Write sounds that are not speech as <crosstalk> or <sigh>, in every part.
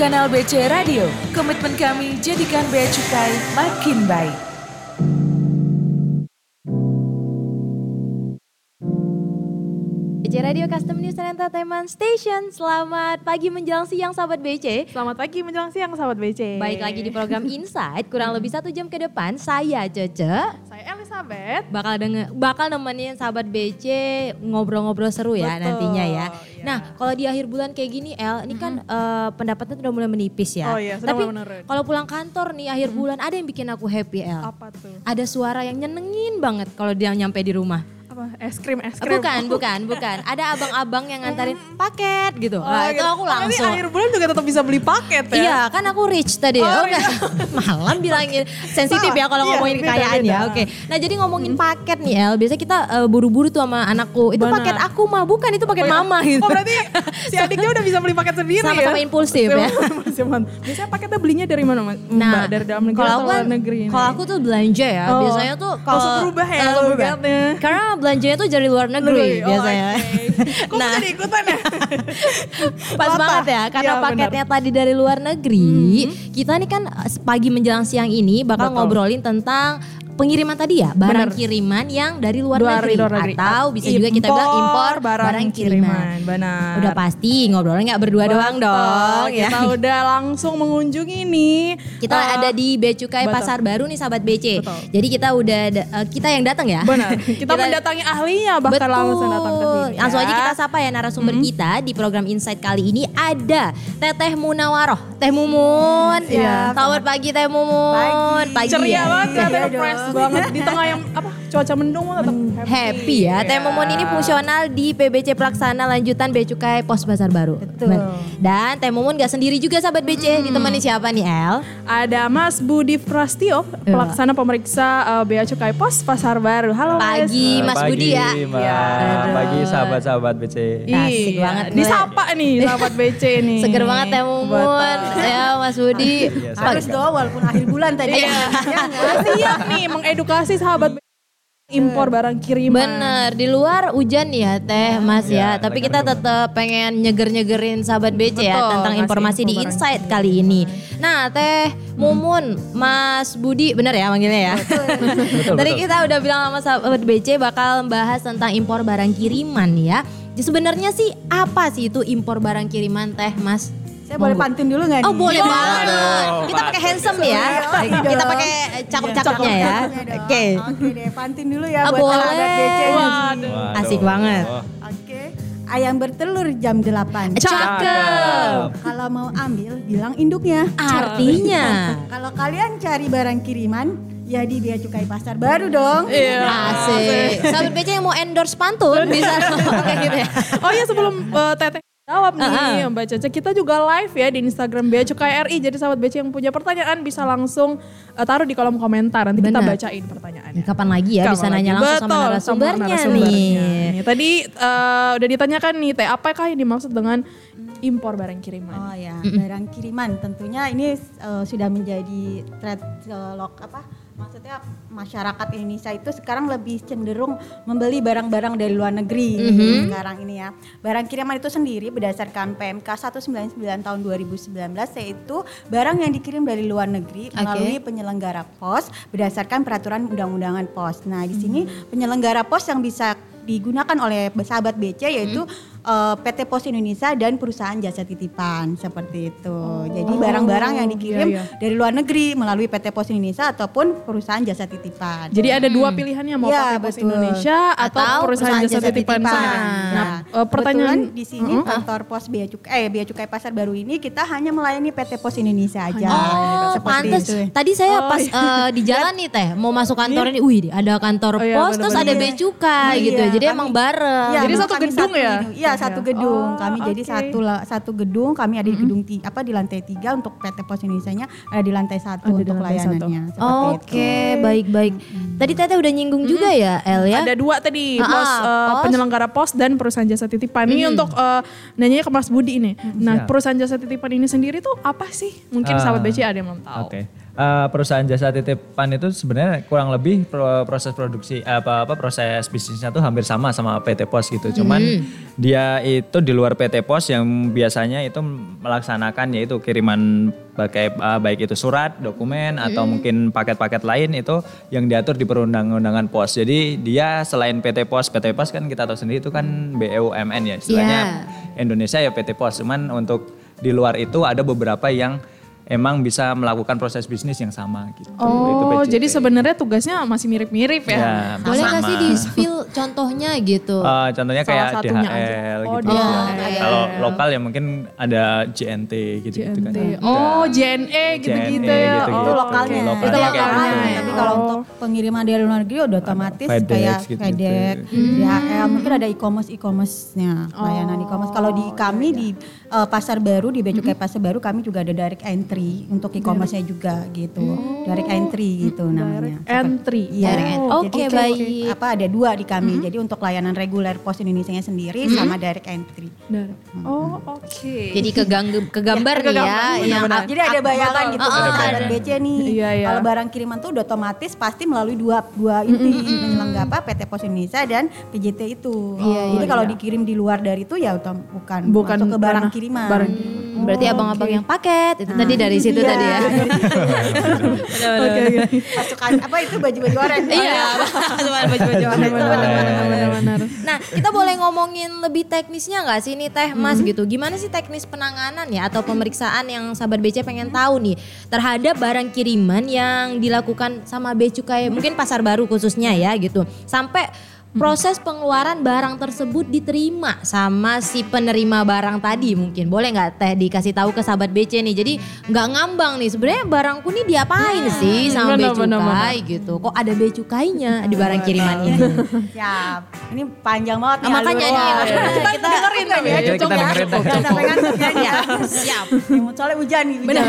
kanal BC Radio. Komitmen kami jadikan Bea Cukai makin baik. BC Radio Custom News and Entertainment Station. Selamat pagi menjelang siang sahabat BC. Selamat pagi menjelang siang sahabat BC. Baik lagi di program Insight, kurang lebih satu jam ke depan saya Cece Saya Elizabeth. bakal denger, bakal nemenin sahabat BC ngobrol-ngobrol seru ya Betul, nantinya ya. ya. Nah kalau di akhir bulan kayak gini El, ini kan eh, pendapatnya udah mulai menipis ya. Oh iya, sudah Tapi kalau pulang kantor nih akhir bulan ada yang bikin aku happy El. Apa tuh? Ada suara yang nyenengin banget kalau dia nyampe di rumah. Apa? Es krim, es Eh, krim. Bukan, bukan, bukan. Ada abang-abang yang ngantarin paket gitu. Oh, Nah, itu gitu. aku Oh, langsung. akhir bulan juga tetap bisa beli paket ya? Iya, kan aku rich tadi. Oh, Oh, iya. <laughs> Malam bilangin sensitif ya kalau Iya, ngomongin beda, kekayaan beda. ya. Oke. Nah, jadi ngomongin paket nih El, biasanya kita eh, buru-buru tuh sama anakku. Itu Benar. paket aku mah, bukan itu paket Oh, iya. mama gitu. Oh berarti si <laughs> adiknya udah bisa beli paket sendiri Sama-sama ya? impulsif ya. <laughs> Biasanya paketnya belinya dari mana Mbak? Nah, dari dalam negeri kalau atau aku kan, luar negeri? kalau aku tuh belanja ya, Oh, biasanya tuh kalau berubah ya berubah. logatnya. Karena belanjanya tuh dari luar negeri Negeri, oh, biasanya. oke. Kok Nah. jadi ikutan ya? <laughs> Pas Latah. banget ya, karena Iya, paketnya tadi dari luar negeri. Kita nih kan eh, pagi menjelang siang ini bakal Betul. ngobrolin tentang pengiriman tadi ya, barang Benar. kiriman yang dari luar, Luar- negeri. luar negeri. atau bisa juga kita bilang impor barang, kiriman. Benar. Udah pasti ngobrolnya nggak berdua doang Betul, dong ya. Kita udah langsung mengunjungi nih. Kita eh, ada di Bea Cukai betul. Pasar Baru nih sahabat BC. Betul. Jadi kita udah eh, kita yang datang ya. Benar. <laughs> Kita, mendatangi ahlinya bahkan Betul. langsung datang ke sini. Langsung ya. aja kita sapa ya narasumber kita di program Insight kali ini ada Teteh Munawaroh, Teh Mumun. Iya. Selamat pagi Teh Mumun. Pagi. ceria ya. banget fresh banget. Di tengah yang apa cuaca mendung tetap Happy ya. Teh Iya. Mumun ini fungsional di PBC Pelaksana Lanjutan Bea Cukai Pos Pasar Baru. Betul. Dan Teh Mumun gak sendiri juga sahabat BC, ditemani siapa nih El? Ada Mas Budi Prastio, Iya. pelaksana pemeriksa uh, Bea Cukai Pos Pasar Baru. Halo Mas. Pagi Mas pagi, Budi ya. Mbak. Iya. Pagi sahabat-sahabat BC. Asik Iya, banget. Disapa nih sahabat BC nih. Seger banget Teh Mumun. Ya Mas Budi. Iya, Pagi- Harus dong walaupun akhir bulan tadi. Iya. Ya? Siap nih mengedukasi sahabat BC impor barang kiriman. Bener, di luar hujan ya Teh Mas ya, Ya, tapi kita tetap pengen nyeger-nyegerin sahabat BC ya Betul, tentang ngasih informasi di Insight kali ini. Nah Teh Mumun, Mas Budi, bener ya manggilnya ya? Betul, <laughs> Tadi betul. kita udah bilang sama sahabat BC bakal membahas tentang impor barang kiriman ya. Jadi sebenarnya sih apa sih itu impor barang kiriman Teh Mas? Saya boleh pantun dulu nggak Oh nih? boleh Boleh banget. dong, Kita pakai handsome ya. Iya, Kita pakai cakep-cakepnya ya. Iya. Oke. Oke deh, pantun dulu ya Ah, buat boleh. sahabat BC. Waduh. Asik banget. Oh, Oke. Ayam bertelur jam 8. Cakep. Kalau mau ambil bilang induknya. Artinya. Kalau kalian cari barang kiriman ya di Bea Cukai Pasar Baru dong. Iya. Asik. Sahabat BC yang mau endorse pantun bisa <laughs> kayak gitu ya. Oh iya sebelum uh, Teteh jawab nih Uh-uh. Mbak Caca, kita juga live ya di Instagram Bea Cukai RI. Jadi sahabat BC yang punya pertanyaan bisa langsung uh, taruh di kolom komentar. Nanti kita Benar. bacain pertanyaannya. Kapan lagi ya bisa Kapan nanya lagi? langsung sama Betul, narasumbernya, narasumbernya nih. nih. Tadi uh, udah ditanyakan nih Teh, apakah yang dimaksud dengan impor barang kiriman? Oh ya, barang kiriman tentunya ini eh, sudah menjadi thread eh, lok apa? Maksudnya masyarakat Indonesia itu sekarang lebih cenderung membeli barang-barang dari luar negeri sekarang ini ya. Barang kiriman itu sendiri berdasarkan PMK 199 tahun 2019 yaitu barang yang dikirim dari luar negeri melalui penyelenggara pos berdasarkan peraturan undang-undangan pos. Nah, di sini penyelenggara pos yang bisa digunakan oleh sahabat BC yaitu eh, PT Pos Indonesia dan perusahaan jasa titipan seperti itu. Jadi barang-barang yang dikirim iya, iya. dari luar negeri melalui PT Pos Indonesia ataupun perusahaan jasa titipan. Jadi ada dua pilihannya mau Iya, pakai Pos betul. Indonesia atau, Atau perusahaan, jasa, titipan. sana. Nah, Nah, eh, pertanyaan kebetulan di sini kantor Pos Bea Cukai eh Bea Cukai Pasar Baru ini kita hanya melayani PT Pos Indonesia aja. Oh, Seperti pantes. itu. Tadi saya Oh, pas eh, di jalan nih Teh, mau masuk kantor ini, wih ada kantor Oh, iya, pos terus ada bea cukai Iya, gitu. Jadi kami- emang bareng. Iya, Jadi satu gedung ya? gedung. Iya, satu gedung. Oh, kami jadi oke. satu satu gedung, kami ada di gedung ti, apa di lantai tiga untuk PT Pos Indonesia-nya ada di lantai satu Ada di untuk lantai layanannya. Oke, itu. baik-baik. Tadi Teteh udah nyinggung juga ya, El ya? Ada dua tadi, Ah, pos, ah, pos. penyelenggara pos dan perusahaan jasa titipan. Ini untuk eh, nanyanya ke Mas Budi ini. Nah, Siap. perusahaan jasa titipan ini sendiri tuh apa sih? Mungkin Ah, sahabat BC ada yang belum tahu. Oke. Eh, perusahaan jasa titipan itu sebenarnya kurang lebih pro- proses produksi apa apa proses bisnisnya tuh hampir sama sama PT Pos gitu. Cuman dia itu di luar PT Pos yang biasanya itu melaksanakan yaitu kiriman pakai eh, baik itu surat, dokumen atau mungkin paket-paket lain itu yang diatur di perundang-undangan pos. Jadi dia selain PT Pos, PT Pos kan kita tahu sendiri itu kan BUMN ya istilahnya Indonesia ya PT Pos. Cuman untuk di luar itu ada beberapa yang emang bisa melakukan proses bisnis yang sama gitu. Itu Oh, PJT. jadi sebenarnya tugasnya masih mirip-mirip ya. Ya, Boleh nggak sama. sih di spill contohnya gitu? Eh, contohnya Salah kayak satunya DHL aja. Oh, gitu. DHL. ya. Kalau lokal ya mungkin ada JNT gitu-gitu kan. Oh, JNE gitu-gitu ya. gitu-gitu. itu Oh, lokalnya. Lokalnya Itu kayak lokalnya. gitu. Tapi kalau Oh. untuk pengiriman dari luar negeri udah otomatis FedEx kayak gitu-gitu. FedEx, DHL, mungkin ada e-commerce e-commerce-nya, layanan e-commerce. Kalau di kami di eh, Pasar Baru di Becukai Pasar Baru kami juga ada direct entry untuk e-commerce-nya juga gitu. Direct entry gitu namanya. Entry. Iya. Direct entry. Jadi Oke, itu baik. Apa ada dua di kami. Jadi untuk layanan reguler Pos Indonesia-nya sendiri sama direct entry. Dari- Oh, oke. Jadi kegang- kegambar nih ya. yang Benar. Jadi ada bayangan gitu Oh, oh, ada. BC nih. Iya, iya. Kalau barang kiriman tuh udah otomatis pasti melalui dua dua inti penyelenggara apa PT Pos Indonesia dan PJT itu. Jadi kalau dikirim di luar dari itu ya bukan Bukan masuk ke barang kiriman. barang Berarti abang-abang yang paket itu tadi dari situ Iya. tadi ya. <laughs> Oke, oke. Pasukan apa itu baju-baju orange. Iya, baju-baju warna Nah, kita boleh ngomongin lebih teknisnya nggak sih nih Teh Mas Hmm. gitu? Gimana sih teknis penanganan ya atau pemeriksaan yang sahabat BC pengen tahu nih terhadap barang kiriman yang dilakukan sama Becukai mungkin pasar baru khususnya ya gitu. Sampai proses pengeluaran barang tersebut diterima sama si penerima barang tadi mungkin boleh nggak teh dikasih tahu ke sahabat BC nih jadi nggak ngambang nih sebenarnya barangku nih diapain sih sama Benar, becukai benar, gitu kok ada becukainya di barang kiriman ini Siap. Ini panjang banget nih Ah, makanya makanya Kita kita dengerin tapi ya. Kita- kita cocok ya. dengerin, sampai ngantuk ya. Ya, siap. Ya, soalnya hujan nih. Hujan.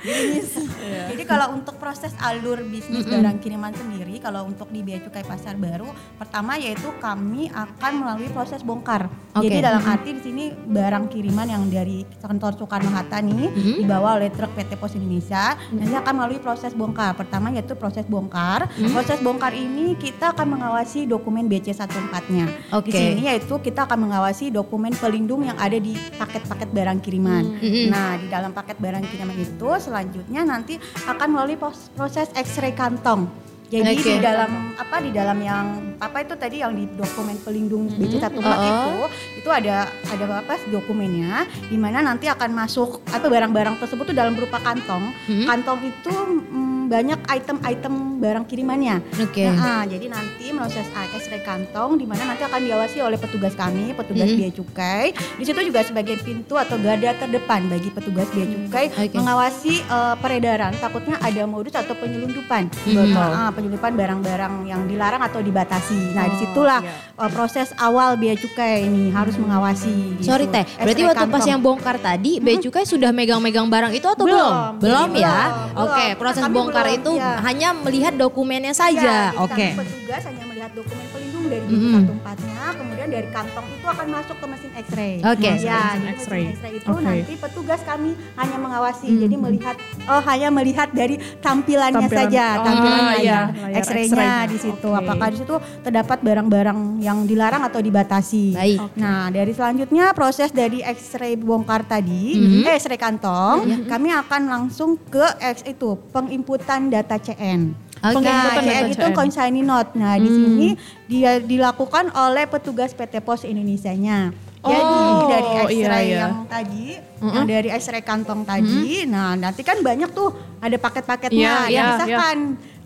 Gerimis. <laughs> Jadi kalau untuk proses alur bisnis barang kiriman sendiri, kalau untuk di Bea Cukai Pasar Baru, pertama yaitu kami akan melalui proses bongkar. Oke. Jadi dalam arti di sini barang kiriman yang dari kantor Soekarno Hatta nih dibawa oleh truk PT Pos Indonesia, nanti akan melalui proses bongkar. Pertama yaitu proses bongkar. Proses bongkar ini kita akan mengawasi dokumen BC14-nya. Oke. Di sini yaitu kita akan mengawasi dokumen pelindung yang ada di paket-paket barang kiriman. Nah, di dalam paket barang kiriman itu selanjutnya nanti akan melalui proses X-ray kantong. Jadi Oke. di dalam apa di dalam yang apa itu tadi yang di dokumen pelindung BC14 Oh, oh. itu itu ada ada apa dokumennya di mana nanti akan masuk apa barang-barang tersebut tuh dalam berupa kantong. Kantong itu mm, banyak item-item barang kirimannya. Oke. Nah, jadi nanti proses X-ray kantong di mana nanti akan diawasi oleh petugas kami, petugas bea cukai. Di situ juga sebagai pintu atau garda terdepan bagi petugas bea cukai Oke. mengawasi eh, peredaran. Takutnya ada modus atau penyelundupan. Betul. Nah, penyelundupan barang-barang yang dilarang atau dibatasi. Nah, Oh, di situlah iya. eh, proses awal bea cukai ini harus mengawasi. gitu. Sorry teh, berarti X-ray waktu pas yang bongkar tadi, Bea Cukai sudah megang-megang barang itu atau belum? Belum. Belum, ya? belum, Oke, proses Kami bongkar belum, itu ya. hanya melihat dokumennya saja. jadi Oke. kami petugas hanya melihat dokumen dari Mm-mm. satu empatnya, kemudian dari kantong itu akan masuk ke mesin X-ray. Oke. Ya, Mesin X-ray. mesin X-ray itu Oke. nanti petugas kami hanya mengawasi, Hmm. jadi melihat oh hanya melihat dari tampilannya Tampilan. saja, Oh, tampilan iya, layar layar X-ray-nya X-ray-nya. di situ. Oke. Apakah di situ terdapat barang-barang yang dilarang atau dibatasi? Baik. Nah, dari selanjutnya proses dari X-ray bongkar tadi, Mhm. eh X-ray kantong, Iya. kami akan langsung ke X itu penginputan data CN. Oke. Nah, Penginputan CN data itu consignee note. Nah, di sini dia dilakukan oleh petugas PT Pos Indonesia-nya. Jadi Oh, dari X-ray iya, iya. yang tadi, yang dari X-ray kantong tadi, nah nanti kan banyak tuh ada paket-paketnya, Iya, yang iya, misalkan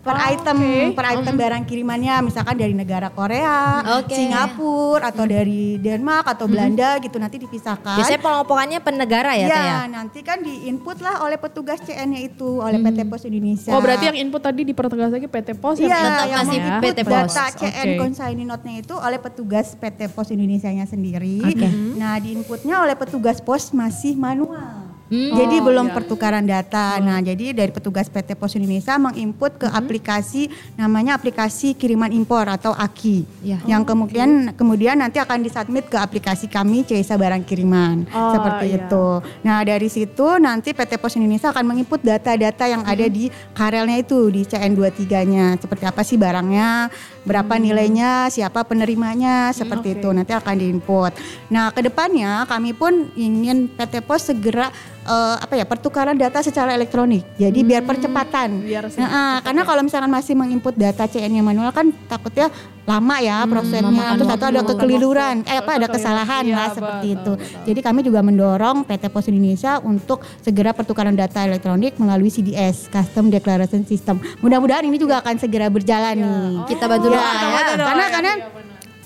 per Oh, item, oke. per item barang kirimannya, misalkan dari negara Korea, Oke. Singapura, atau dari Denmark atau Belanda gitu nanti dipisahkan. Biasanya pelompokannya penegara ya, Teh ya? Ya, nanti kan diinput lah oleh petugas CN-nya itu oleh PT Pos Indonesia. Oh berarti yang input tadi dipertegas lagi PT Pos Iya, yang yang masih menginput PT Pos. data CN Oke. consignee note-nya itu oleh petugas PT Pos Indonesia-nya sendiri. Oke. Nah, diinputnya oleh petugas pos masih manual. Jadi Oh, belum iya. pertukaran data. Nah, jadi dari petugas PT Pos Indonesia menginput ke Mm-hmm. aplikasi namanya aplikasi kiriman impor atau AKI. Iya. Yang Oh, kemudian kemudian nanti akan disubmit ke aplikasi kami Ceisa Barang Kiriman. Oh, seperti iya. itu. Nah, dari situ nanti PT Pos Indonesia akan menginput data-data yang ada di karelnya itu di CN23-nya. Seperti apa sih barangnya, berapa nilainya, siapa penerimanya, seperti Oke. itu. Nanti akan diinput. Nah, ke depannya kami pun ingin PT Pos segera eh, apa ya pertukaran data secara elektronik. Jadi biar percepatan. biar Nah, ah, karena kalau misalkan masih menginput data CN yang manual kan takutnya lama ya prosesnya. memakan Terus atau ada kekeliruan, eh apa ada kesalahan Iya, lah seperti betul, itu. betul. Jadi kami juga mendorong PT Pos Indonesia untuk segera pertukaran data elektronik melalui CDS (Custom Declaration System). Mudah-mudahan ini juga akan segera berjalan nih. Kita bantu Ya, doa ya. Karena karena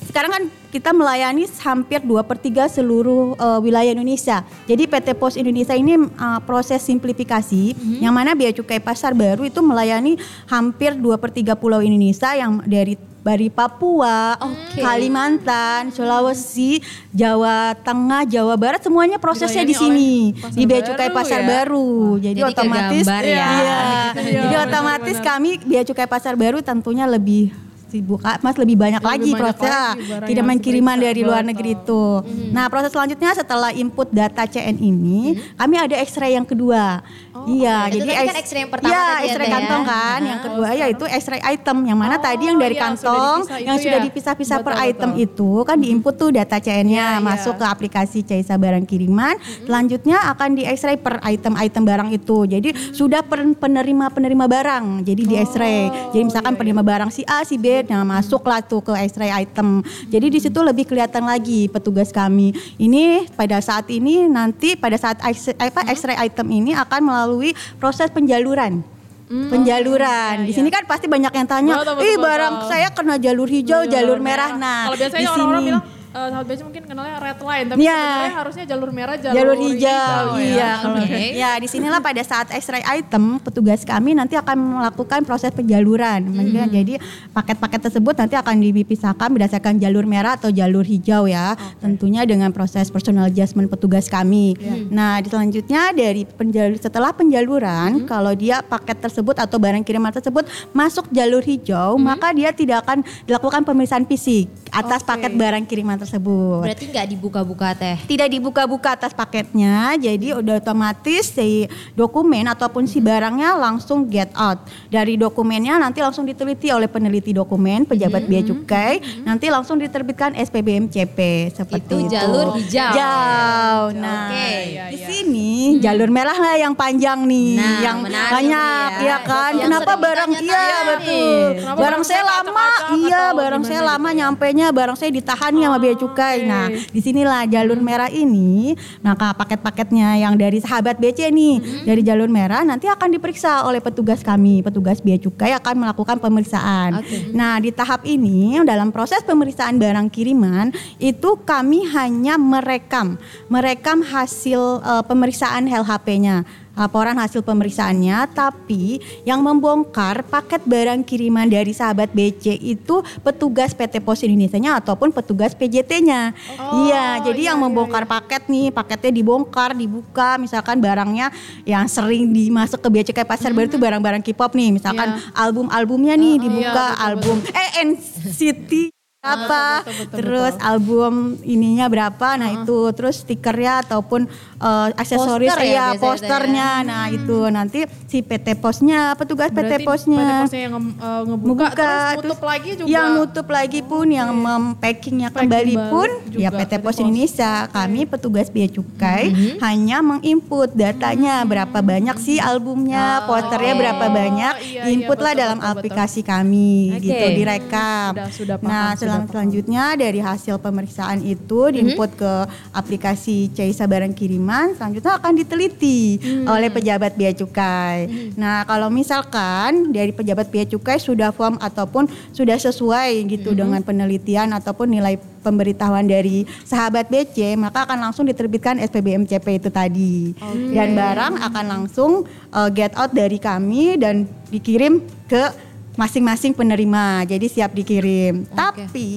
sekarang kan kita melayani hampir 2 per 3 seluruh eh, wilayah Indonesia. Jadi PT Pos Indonesia ini eh, proses simplifikasi yang mana Bea Cukai Pasar Baru itu melayani hampir 2 per 3 pulau Indonesia yang dari dari Papua, Kalimantan, Sulawesi, Jawa Tengah, Jawa Barat semuanya prosesnya di sini di Bea Cukai Pasar ya. Baru. Jadi, Jadi otomatis ya. Iya. Iya, Jadi otomatis kami Bea Cukai Pasar Baru tentunya lebih sibuk ah, mas lebih banyak Lebih lagi banyak proses lagi barang yang kiriman dari luar negeri itu. Nah proses selanjutnya setelah input data CN ini, kami ada X-ray yang kedua. iya, oke. Itu jadi tadi kan X-ray yang pertama Iya, tadi ya, X-ray ya. kantong kan. Yang kedua yaitu X-ray item, yang mana tadi yang dari Oh, yang sudah kantong, yang itu sudah ya? dipisah-pisah per Betul, item betul. itu kan diinput tuh data CN-nya Iya, iya. masuk ke aplikasi Caisa Barang Kiriman. Selanjutnya akan di X-ray per item-item barang itu. Jadi sudah per- penerima-penerima barang. Jadi di X-ray. Jadi misalkan penerima barang si A, si B, nah masuklah tuh ke X-ray item. Jadi di situ lebih kelihatan lagi petugas kami. Ini pada saat ini nanti pada saat apa X-ray item ini akan melalui proses penjaluran. Penjaluran. Di sini kan pasti banyak yang tanya, "Ih, barang saya kena jalur hijau, jalur merah." Nah, kalau biasanya di orang-orang sini- bilang eh, sahabat mungkin kenalnya red line, tapi Iya. sebenarnya harusnya jalur merah, jalur, jalur hijau, ya. iya. kalau- Oke. Ya, di sinilah pada saat X-ray item, petugas kami nanti akan melakukan proses penjaluran. Maksudnya Jadi paket-paket tersebut nanti akan dipisahkan berdasarkan jalur merah atau jalur hijau ya. Tentunya dengan proses personal adjustment petugas kami. Nah, di selanjutnya dari penjalur setelah penjaluran, kalau dia paket tersebut atau barang kiriman tersebut masuk jalur hijau, maka dia tidak akan dilakukan pemeriksaan fisik atas Oke. paket barang kiriman tersebut. Berarti nggak dibuka-buka teh. tidak dibuka-buka atas paketnya, jadi udah otomatis si dokumen ataupun si barangnya langsung get out. Dari dokumennya nanti langsung diteliti oleh peneliti dokumen, pejabat bea cukai, nanti langsung diterbitkan SPBM CP seperti Itu itu. jalur hijau. Hijau. Nah, Oke. di sini jalur merah lah yang panjang nih, Nah, yang banyak ya. ya kan. Yang Kenapa barang iya betul. Kenapa Barang saya lama, iya barang saya gimana lama gitu ya? nyampainya barang saya ditahan nih sama bea cukai. Nah, di sinilah jalur merah ini, maka paket-paketnya yang dari sahabat BC nih, dari jalur merah nanti akan diperiksa oleh petugas kami, petugas bea cukai akan melakukan pemeriksaan. Oke. Nah, di tahap ini dalam proses pemeriksaan barang kiriman itu kami hanya merekam, merekam hasil eh, pemeriksaan LHP-nya laporan hasil pemeriksaannya, tapi yang membongkar paket barang kiriman dari sahabat BC itu petugas PT Pos Indonesia-nya ataupun petugas PJT-nya. iya, jadi yang membongkar paket nih, paketnya dibongkar, dibuka, misalkan barangnya yang sering dimasuk ke Bea Cukai Pasar Baru itu barang-barang K-pop nih, misalkan album-albumnya nih dibuka, betul, album eh NCT betul, berapa, betul, terus album ininya berapa, nah itu, terus stikernya ataupun eh, aksesoris Poster ya ya, posternya, nah itu. Nanti si PT Posnya, petugas PT Posnya PT Posnya. yang eh, ngebuka, terus nutup lagi juga. yang nutup lagi pun, yang mempackingnya Packing kembali pun, juga ya PT PT Pos. Indonesia, kami petugas bea cukai Mhm. hanya menginput datanya. Berapa banyak sih albumnya, posternya oke. berapa banyak, Oh, iya, iya, inputlah betul, dalam betul, betul. aplikasi kami, Oke. gitu direkam. Sudah, sudah paham, nah, selanjutnya dari hasil pemeriksaan itu Mhm. diinput ke aplikasi Caisa Barang Kiriman, selanjutnya akan diteliti Hmm. oleh pejabat bea cukai. Nah, kalau misalkan dari pejabat bea cukai sudah firm ataupun sudah sesuai gitu Hmm. dengan penelitian ataupun nilai pemberitahuan dari sahabat BC, maka akan langsung diterbitkan SPBM CP itu tadi. Dan barang akan langsung uh, get out dari kami dan dikirim ke masing-masing penerima. Jadi siap dikirim. Tapi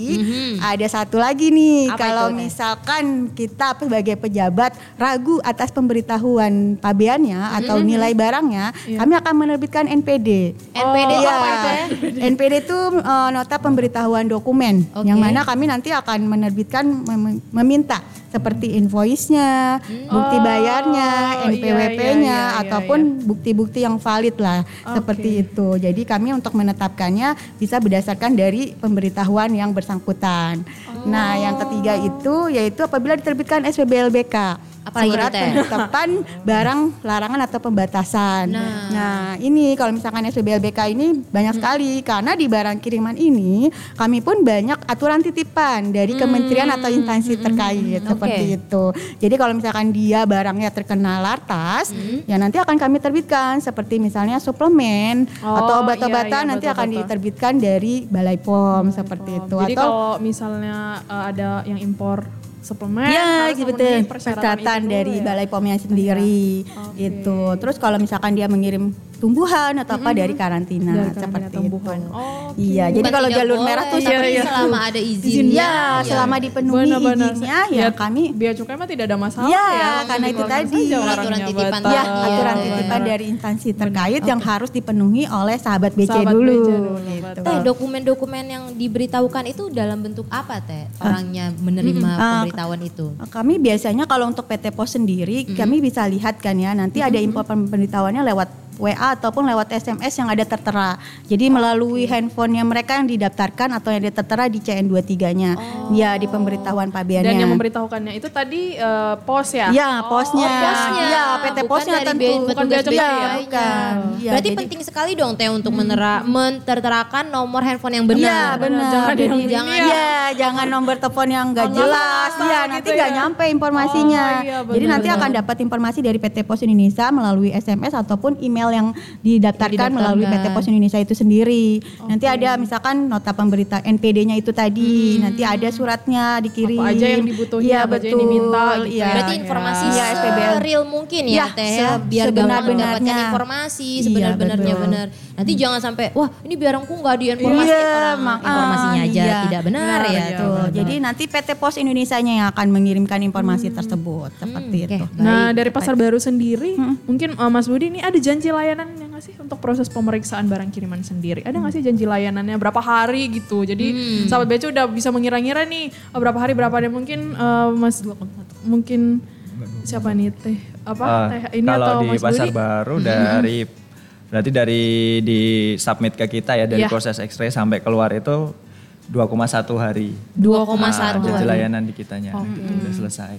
ada satu lagi nih Apa kalau itu, misalkan kita sebagai pejabat ragu atas pemberitahuan pabeannya atau nilai barangnya, kami akan menerbitkan NPD. NPD itu Iya. apa itu ya? NPD itu eh, nota pemberitahuan dokumen Oke. yang mana kami nanti akan menerbitkan mem- meminta seperti invoice-nya, bukti Oh, bayarnya, iya, NPWP-nya iya, iya, ataupun bukti-bukti yang valid lah seperti itu. Jadi kami untuk menetapkannya bisa berdasarkan dari pemberitahuan yang bersangkutan. Nah, yang ketiga itu yaitu apabila diterbitkan SPBLBK. Apalagi surat Teh? penetapan <laughs> barang larangan atau pembatasan. Nah. Nah, ini kalau misalkan SPBLBK ini banyak sekali karena di barang kiriman ini kami pun banyak aturan titipan dari kementerian atau instansi terkait seperti itu. Jadi kalau misalkan dia barangnya terkena lartas, ya nanti akan kami terbitkan seperti misalnya suplemen Oh, atau obat-obatan iya, iya, nanti betul, akan betul. diterbitkan dari Balai POM seperti itu Jadi atau kalau misalnya eh, ada yang impor suplemen Ya, gitu persyaratan Persyaratan dari ya? Balai POM-nya sendiri. Oke. Itu. Terus kalau misalkan dia mengirim tumbuhan atau apa dari karantina Dari karantina seperti tumbuhan. itu. Oke. Iya, jadi kalau jalur boleh, merah tuh Iya, tapi iya. selama ada izin. Ya, selama dipenuhi Benar-benar. izinnya ya kami Bea cukai mah tidak ada masalah Iya, ya. karena itu Dikeluarkan tadi. Aturan titipan ya Iya, aturan iya, titipan benar. dari instansi terkait yang harus dipenuhi oleh sahabat BC Sahabat dulu. BC dulu, gitu. Teh, dokumen-dokumen yang diberitahukan itu dalam bentuk apa teh? Orangnya menerima Ah. pemberitahuan itu. Kami biasanya kalau untuk PT Pos sendiri, kami bisa lihat kan ya, nanti ada info pemberitahuannya lewat WA ataupun lewat SMS yang ada tertera. Jadi melalui handphonenya mereka yang didaftarkan atau yang tertera di CN23-nya. Ya, di pemberitahuan pabeannya. Dan yang memberitahukannya itu tadi eh, pos ya? Ya, posnya. Oh, posnya. Iya, PT Bukan Posnya dari tentu. be- Bukan ya? Bukan. Iya, Berarti jadi- penting sekali dong teh untuk menera, menterterakan nomor handphone yang benar. Iya benar. Jangan Jadi yang jangan ya. Iya, jangan nomor telepon yang nggak Oh, jelas. Iya, gitu nanti ya. nggak nyampe informasinya. Oh, iya, Jadi benar, nanti benar. akan dapat informasi dari PT Pos Indonesia melalui SMS ataupun email yang didaftarkan, melalui PT Pos Indonesia itu sendiri. Nanti ada misalkan nota pemberita NPD-nya itu tadi. Nanti ada suratnya dikirim. Apa aja yang dibutuhin, Iya, apa aja yang betul. diminta gitu Iya. Berarti informasi Iya, SPBL. real mungkin ya, Ya, teh ya, se- biar gampang mendapatkan informasi Iya, sebenar-benarnya betul. benar. Nanti jangan sampai wah ini barangku nggak diinformasikan Iya, orang mak- informasinya ah, aja iya. tidak benar Iya, ya. iya, tuh. Tuh, jadi nanti PT Pos Indonesia-nya yang akan mengirimkan informasi tersebut seperti oke. itu. Nah dari pasar baru sendiri, mungkin eh, Mas Budi ini ada janji layanannya nggak sih untuk proses pemeriksaan barang kiriman sendiri? Ada nggak sih janji layanannya berapa hari gitu? Jadi sahabat BC udah bisa mengira-ngira nih eh, berapa hari berapa hari mungkin eh, Mas mungkin siapa nih teh apa Ah, teh ini kalau atau di Mas pasar Budi? baru dari berarti dari di submit ke kita ya dari Iya. proses X-ray sampai keluar itu 2,1 hari. 2,1 Nah, hari. layanan di kitanya itu udah selesai.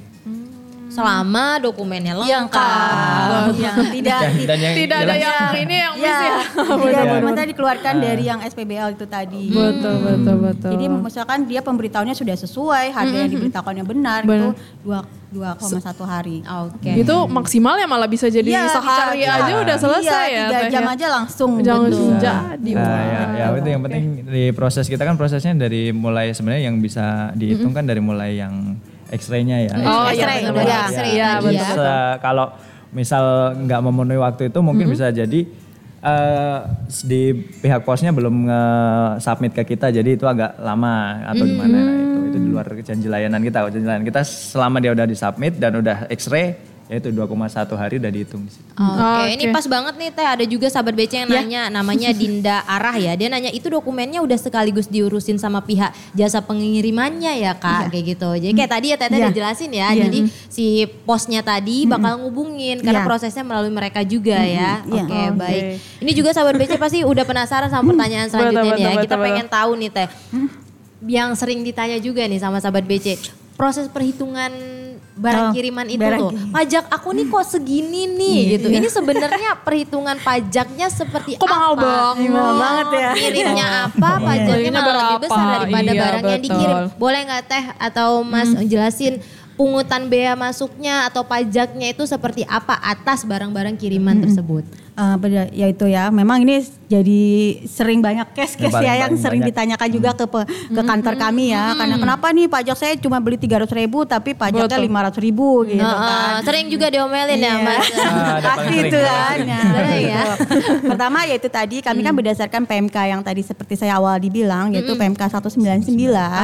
Selama dokumennya lengkap. Yang tidak Dan, dan yang Tidak ada yang ini yang miss Ya, ya. tidak maksudnya dikeluarkan dari yang SPBL itu tadi. Betul betul betul. Jadi misalkan dia pemberitahuannya sudah sesuai, harga yang diberitahukannya benar, Benar. itu dua 2,1 hari. Oke. Itu maksimal ya malah bisa jadi Iya, sehari bisa. aja udah selesai iya, ya. tiga jam ya. aja langsung. Jangan betul. jadi. Nah, ya, ya itu yang penting di proses kita kan prosesnya dari mulai sebenarnya yang bisa dihitung kan dari mulai yang X-ray-nya ya. Oh, iya, X-ray betul. ya. X-ray ya. Se- kalau misal nggak memenuhi waktu itu mungkin bisa jadi eh, di pihak posnya belum nge-submit ke kita jadi itu agak lama atau gimana Nah, itu itu di luar janji layanan kita janji layanan kita selama dia udah di-submit dan udah X-ray ya itu 2,1 hari udah dihitung di situ. Oke, Oke. ini pas banget nih Teh, ada juga sahabat BC yang nanya, namanya <laughs> Dinda Arah ya. Dia nanya itu dokumennya udah sekaligus diurusin sama pihak jasa pengirimannya ya Kak, kayak gitu. Jadi kayak tadi ya Teteh Iya. udah jelasin ya. Iya. Jadi si posnya tadi bakal ngubungin karena Iya. prosesnya melalui mereka juga ya. Iya. Oke, Oke. baik. Ini juga sahabat BC pasti udah penasaran sama pertanyaan selanjutnya Betul, nih ya. betul, Kita betul, pengen tahu nih Teh. Yang sering ditanya juga nih sama sahabat BC, proses perhitungan barang Oh, kiriman itu barang tuh kiriman. pajak aku nih kok segini nih Iya, gitu. Ini sebenarnya perhitungan pajaknya seperti Kok apa? mahal banget? Iya, mahal banget ya. Kirimnya <laughs> apa? Iya. Pajaknya malah lebih besar daripada Iya, barang yang betul. dikirim. Boleh nggak teh atau Mas jelasin pungutan bea masuknya atau pajaknya itu seperti apa atas barang-barang kiriman tersebut? Eh, beda- ya itu ya, memang ini jadi sering banyak case-case Paling- ya yang sering banyak. ditanyakan juga ke pe- ke kantor kami ya. Karena kenapa nih pajak saya cuma beli 300 ribu tapi pajaknya 500 ribu gitu Heeh, kan. sering juga diomelin ya Iya. Mas. Ah, ada Pasti itu kan. Nah, ya. gitu. Pertama yaitu tadi kami kan berdasarkan PMK yang tadi seperti saya awal dibilang yaitu PMK 199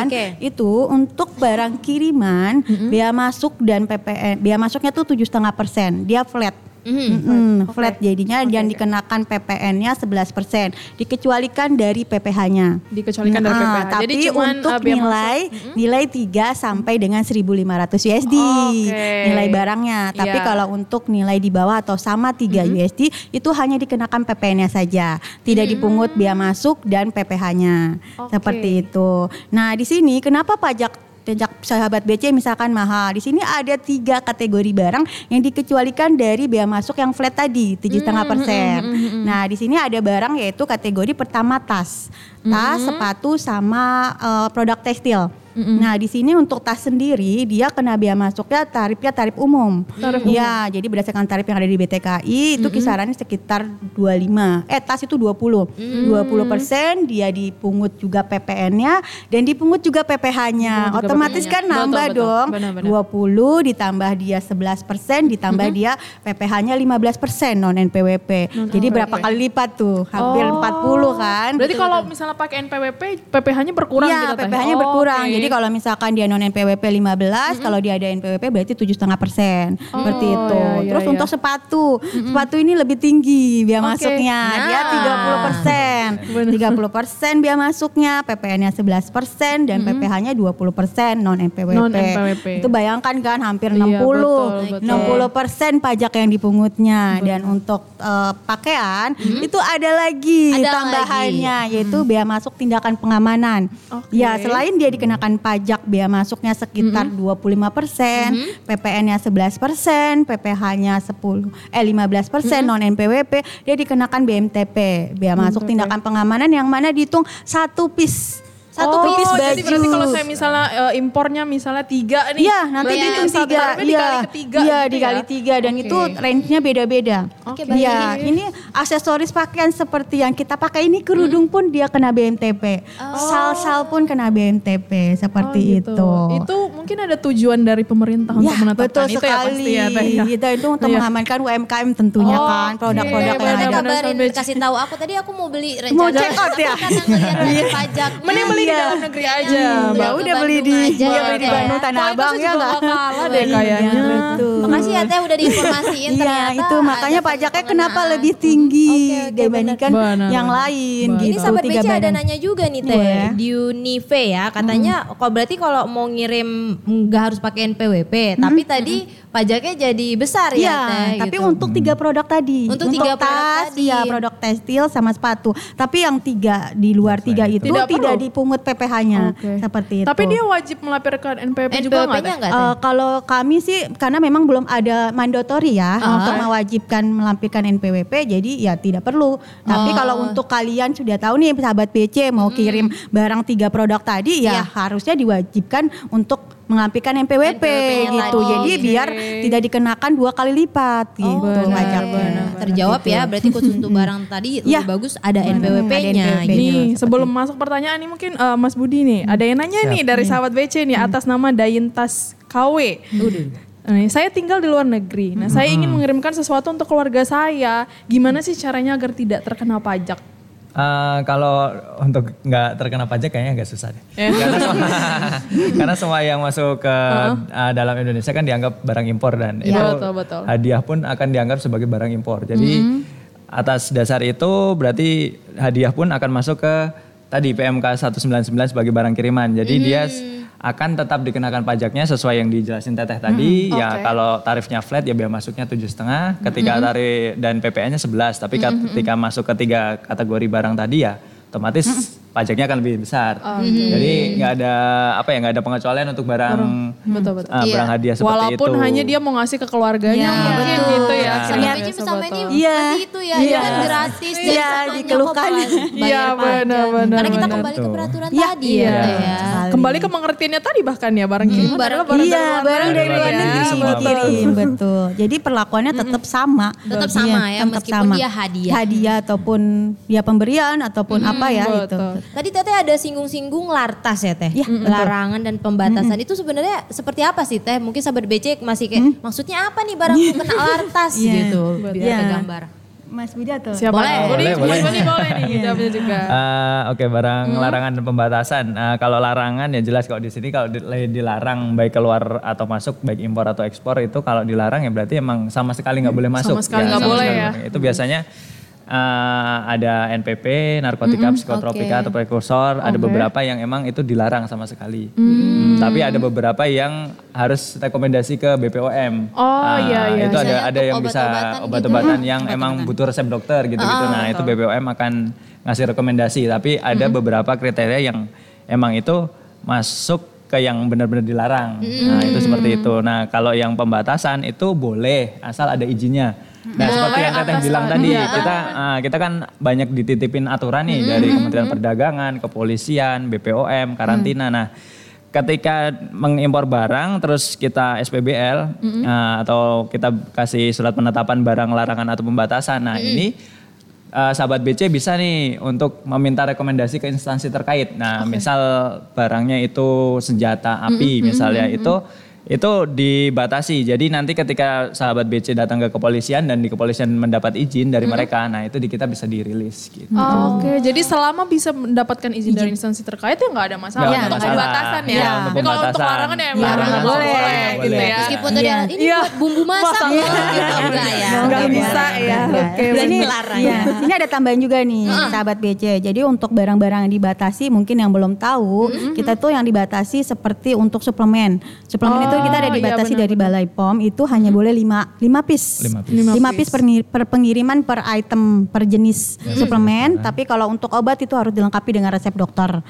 Oke. itu untuk barang kiriman bea masuk dan PPN bea masuknya tuh tujuh setengah persen dia flat. Mm-mm, flat jadinya yang dikenakan PPN-nya 11%, dikecualikan dari PPh-nya. Dikecualikan dari Nah, PPh. Tapi Jadi cuman, untuk uh, biaya nilai nilai 3 sampai dengan 1.500 USD Oke. nilai barangnya. Tapi Iya. kalau untuk nilai di bawah atau sama 3 USD itu hanya dikenakan PPN-nya saja, tidak dipungut biaya masuk dan PPh-nya. Oke. Seperti itu. Nah, di sini kenapa pajak pajak sahabat BC misalkan mahal. Di sini ada tiga kategori barang yang dikecualikan dari bea masuk yang flat tadi tujuh setengah persen. Nah di sini ada barang yaitu kategori pertama tas, tas, sepatu sama eh, produk tekstil. Nah di sini untuk tas sendiri dia kena bea masuknya tarifnya tarif umum. Tarif Ya jadi berdasarkan tarif yang ada di BTKI itu kisarannya sekitar 25. Eh tas itu 20. 20 persen dia dipungut juga PPN-nya dan dipungut juga PPh-nya. Juga Otomatis kan nambah Betul, betul. dong. Benar-benar. 20 ditambah dia 11 persen ditambah dia PPh-nya 15 persen non NPWP. Jadi berapa kali lipat tuh? Hampir Oh. 40 kan? Berarti kalau misalnya pakai NPWP, PPh-nya berkurang Iya, gitu Teh? PPh-nya Oh, berkurang. oke. Jadi kalau misalkan dia non NPWP 15, kalau dia ada NPWP berarti tujuh setengah persen. Seperti Oh, itu. iya, iya, Terus iya. untuk sepatu, sepatu ini lebih tinggi biaya Oke. masuknya. Dia Nah. 30 persen. <laughs> 30 persen biaya masuknya, PPN-nya 11 persen dan PPh-nya 20 persen non NPWP. Non-NPWP. Itu bayangkan kan hampir Iya, 60, betul, betul. 60 persen pajak yang dipungutnya. Dan untuk eh, pakaian itu ada lagi Ada tambahannya yaitu bea masuk tindakan pengamanan. Oke. Ya, selain dia dikenakan pajak bea masuknya sekitar 25 persen, PPN-nya 11 persen, PPh-nya 10, eh 15 persen non NPWP, dia dikenakan BMTP, bea masuk tindakan pengamanan yang mana dihitung satu piece, satu oh, piece baju. jadi berarti kalau saya misalnya eh, impornya misalnya tiga nih. Iya, nanti berarti dihitung tiga. Iya, dikali ketiga iya gitu dikali ya? tiga dan Oke. itu range-nya beda-beda. Oke, Iya, baik. ini aksesoris pakaian seperti yang kita pakai ini kerudung pun dia kena BMTP, sal-sal pun kena BMTP seperti Oh, gitu. itu. Itu mungkin ada tujuan dari pemerintah Ya, untuk menetapkan betul itu sekali. ya pasti ya ya. Itu, untuk Iya. mengamankan UMKM tentunya Oh, kan, produk-produk oke, yang Udah ada. kabarin kasih tahu aku tadi aku mau beli rencana Mau check out ya? karena ngeliat pajak Mending beli di Iya. dalam negeri aja. Iya. Ya udah beli di, aja ya beli di. Bandung Tanah Kualitasnya Abang ya juga nggak? nggak kalah deh Iya, kayaknya. betul. Makasih ya Teh udah diinformasiin Iya ternyata. itu makanya pajaknya kenapa lebih tinggi dibandingkan yang lain gitu. Ini sahabat tiga BC ada nanya juga nih Teh di Unive ya katanya kok berarti kalau mau ngirim nggak harus pakai NPWP tapi tadi pajaknya jadi besar ya Iya, Teh tapi gitu. untuk tiga produk tadi. Untuk tiga produk tas, tadi. ya produk tekstil sama sepatu. Tapi yang tiga di luar tiga itu Tidak tidak, perlu? dipungut PPh-nya Oke. seperti itu. Tapi dia wajib melaporkan NPWP juga nggak? Eh, kalau kami sih karena memang belum ada mandatori ya untuk mewajibkan melampirkan NPWP jadi ya tidak perlu. Tapi kalau untuk kalian sudah tahu nih sahabat BC mau kirim barang tiga produk tadi ya Iya. harusnya diwajibkan untuk melampirkan NPWP, NPWP-nya gitu. tadi. Jadi biar tidak dikenakan dua kali lipat gitu benar, pajaknya. benar. terjawab ya berarti khusus untuk barang <laughs> tadi Iya. lebih bagus ada Benar, NPWP-nya NPWP-nya. gitu. Nih sebelum masuk pertanyaan nih mungkin eh, Mas Budi nih ada yang nanya nih dari sahabat BC nih atas nama Dayintas KW. Nih, saya tinggal di luar negeri. Nah, saya ingin mengirimkan sesuatu untuk keluarga saya. Gimana sih caranya agar tidak terkena pajak? Eh, kalau untuk nggak terkena pajak kayaknya agak susah deh. karena, semua, <laughs> karena semua yang masuk ke eh, dalam Indonesia kan dianggap barang impor dan itu Betul, betul. hadiah pun akan dianggap sebagai barang impor. Jadi atas dasar itu berarti hadiah pun akan masuk ke tadi PMK 199 sebagai barang kiriman. Jadi dia s- akan tetap dikenakan pajaknya sesuai yang dijelasin Teteh tadi. Ya kalau tarifnya flat ya biaya masuknya tujuh setengah. Ketika tarif dan PPN-nya 11. Tapi ketika masuk ke tiga kategori barang tadi ya otomatis pajaknya akan lebih besar. Jadi nggak ada apa ya nggak ada pengecualian untuk barang Betul, betul. ah, barang hadiah seperti Walaupun itu. hanya dia mau ngasih ke keluarganya Iya, mungkin betul. gitu ya. Kiranya BC seperti sama ini Iya. itu ya, Iya. ya kan gratis jadi Iya, satuannya dikeluhkan. kok malah bayar Iya, pajak. benar, benar, Karena kita benar. kembali ke Tuh. peraturan Iya, tadi iya. gitu ya. Sekali. Kembali ke pengertiannya tadi bahkan ya barang kiriman barang- adalah barang Iya, dari luar barang dari luar negeri. dikirim, <laughs> betul. Jadi perlakuannya tetap sama. Tetap sama ya, meskipun dia hadiah. Hadiah ataupun ya pemberian ataupun apa ya itu. Betul. Tadi Teteh ada singgung-singgung lartas ya Teh. Iya, betul. Larangan dan pembatasan itu sebenarnya seperti apa sih Teh? Mungkin sahabat BC masih kayak maksudnya apa nih barangku kena lartas Iya, gitu. Biar Iya. ke gambar. Mas Budi atau Siapa? Boleh. Boleh, Boleh, boleh, boleh. boleh, nih jawabnya juga. <laughs> Eh, Oke barang larangan dan pembatasan. Eh, kalau larangan ya jelas kalau di sini kalau di- dilarang baik keluar atau masuk baik impor atau ekspor itu kalau dilarang ya berarti emang sama sekali nggak boleh masuk. sekali nggak sama boleh sekali ya. nggak boleh. Itu biasanya eh, ada NPP, narkotika, psikotropika atau prekursor. Ada beberapa yang emang itu dilarang sama sekali. Hmm, Tapi ada beberapa yang harus rekomendasi ke BPOM. Oh, Ah, iya, iya. Itu ada Misalnya ada untuk yang bisa obat-obatan gitu. yang emang butuh resep dokter gitu-gitu. Ah, nah, itu BPOM akan ngasih rekomendasi, tapi ada beberapa kriteria yang emang itu masuk ke yang benar-benar dilarang. Nah, itu seperti itu. Nah, kalau yang pembatasan itu boleh asal ada izinnya. Nah, seperti yang Teteh bilang tadi, kita ah, kita kan banyak dititipin aturan nih dari Kementerian Perdagangan, Kepolisian, BPOM, karantina. Nah, ketika mengimpor barang terus kita SPBL ah, atau kita kasih surat penetapan barang larangan atau pembatasan. Nah, ini eh, sahabat BC bisa nih untuk meminta rekomendasi ke instansi terkait. Nah, misal barangnya itu senjata api misalnya itu itu dibatasi. Jadi nanti ketika sahabat BC datang ke kepolisian dan di kepolisian mendapat izin dari mereka, nah itu di kita bisa dirilis gitu. Oh, Oke, jadi selama bisa mendapatkan izin dari instansi terkait ya nggak ada masalah Nggak ada untuk masalah. pembatasan ya. Iya, untuk Tapi kalau untuk larangan ya Iya, larangan nggak nggak boleh. boleh gitu ya. Meskipun tadi Iya. ada, ini Iya. buat bumbu masak loh gitu. Enggak ya. Nggak Enggak bisa ya. Oke, ini, dilarang iya, ya. ini ada tambahan juga nih sahabat BC. Jadi untuk barang-barang yang dibatasi mungkin yang belum tahu, kita tuh yang dibatasi seperti untuk suplemen. Suplemen itu kita ada Oh, iya, dibatasi benar, dari Balai POM itu hanya boleh 5 5 piece. Lima piece. Lima Lima piece. piece per, per pengiriman per item per jenis suplemen, tapi kalau untuk obat itu harus dilengkapi dengan resep dokter.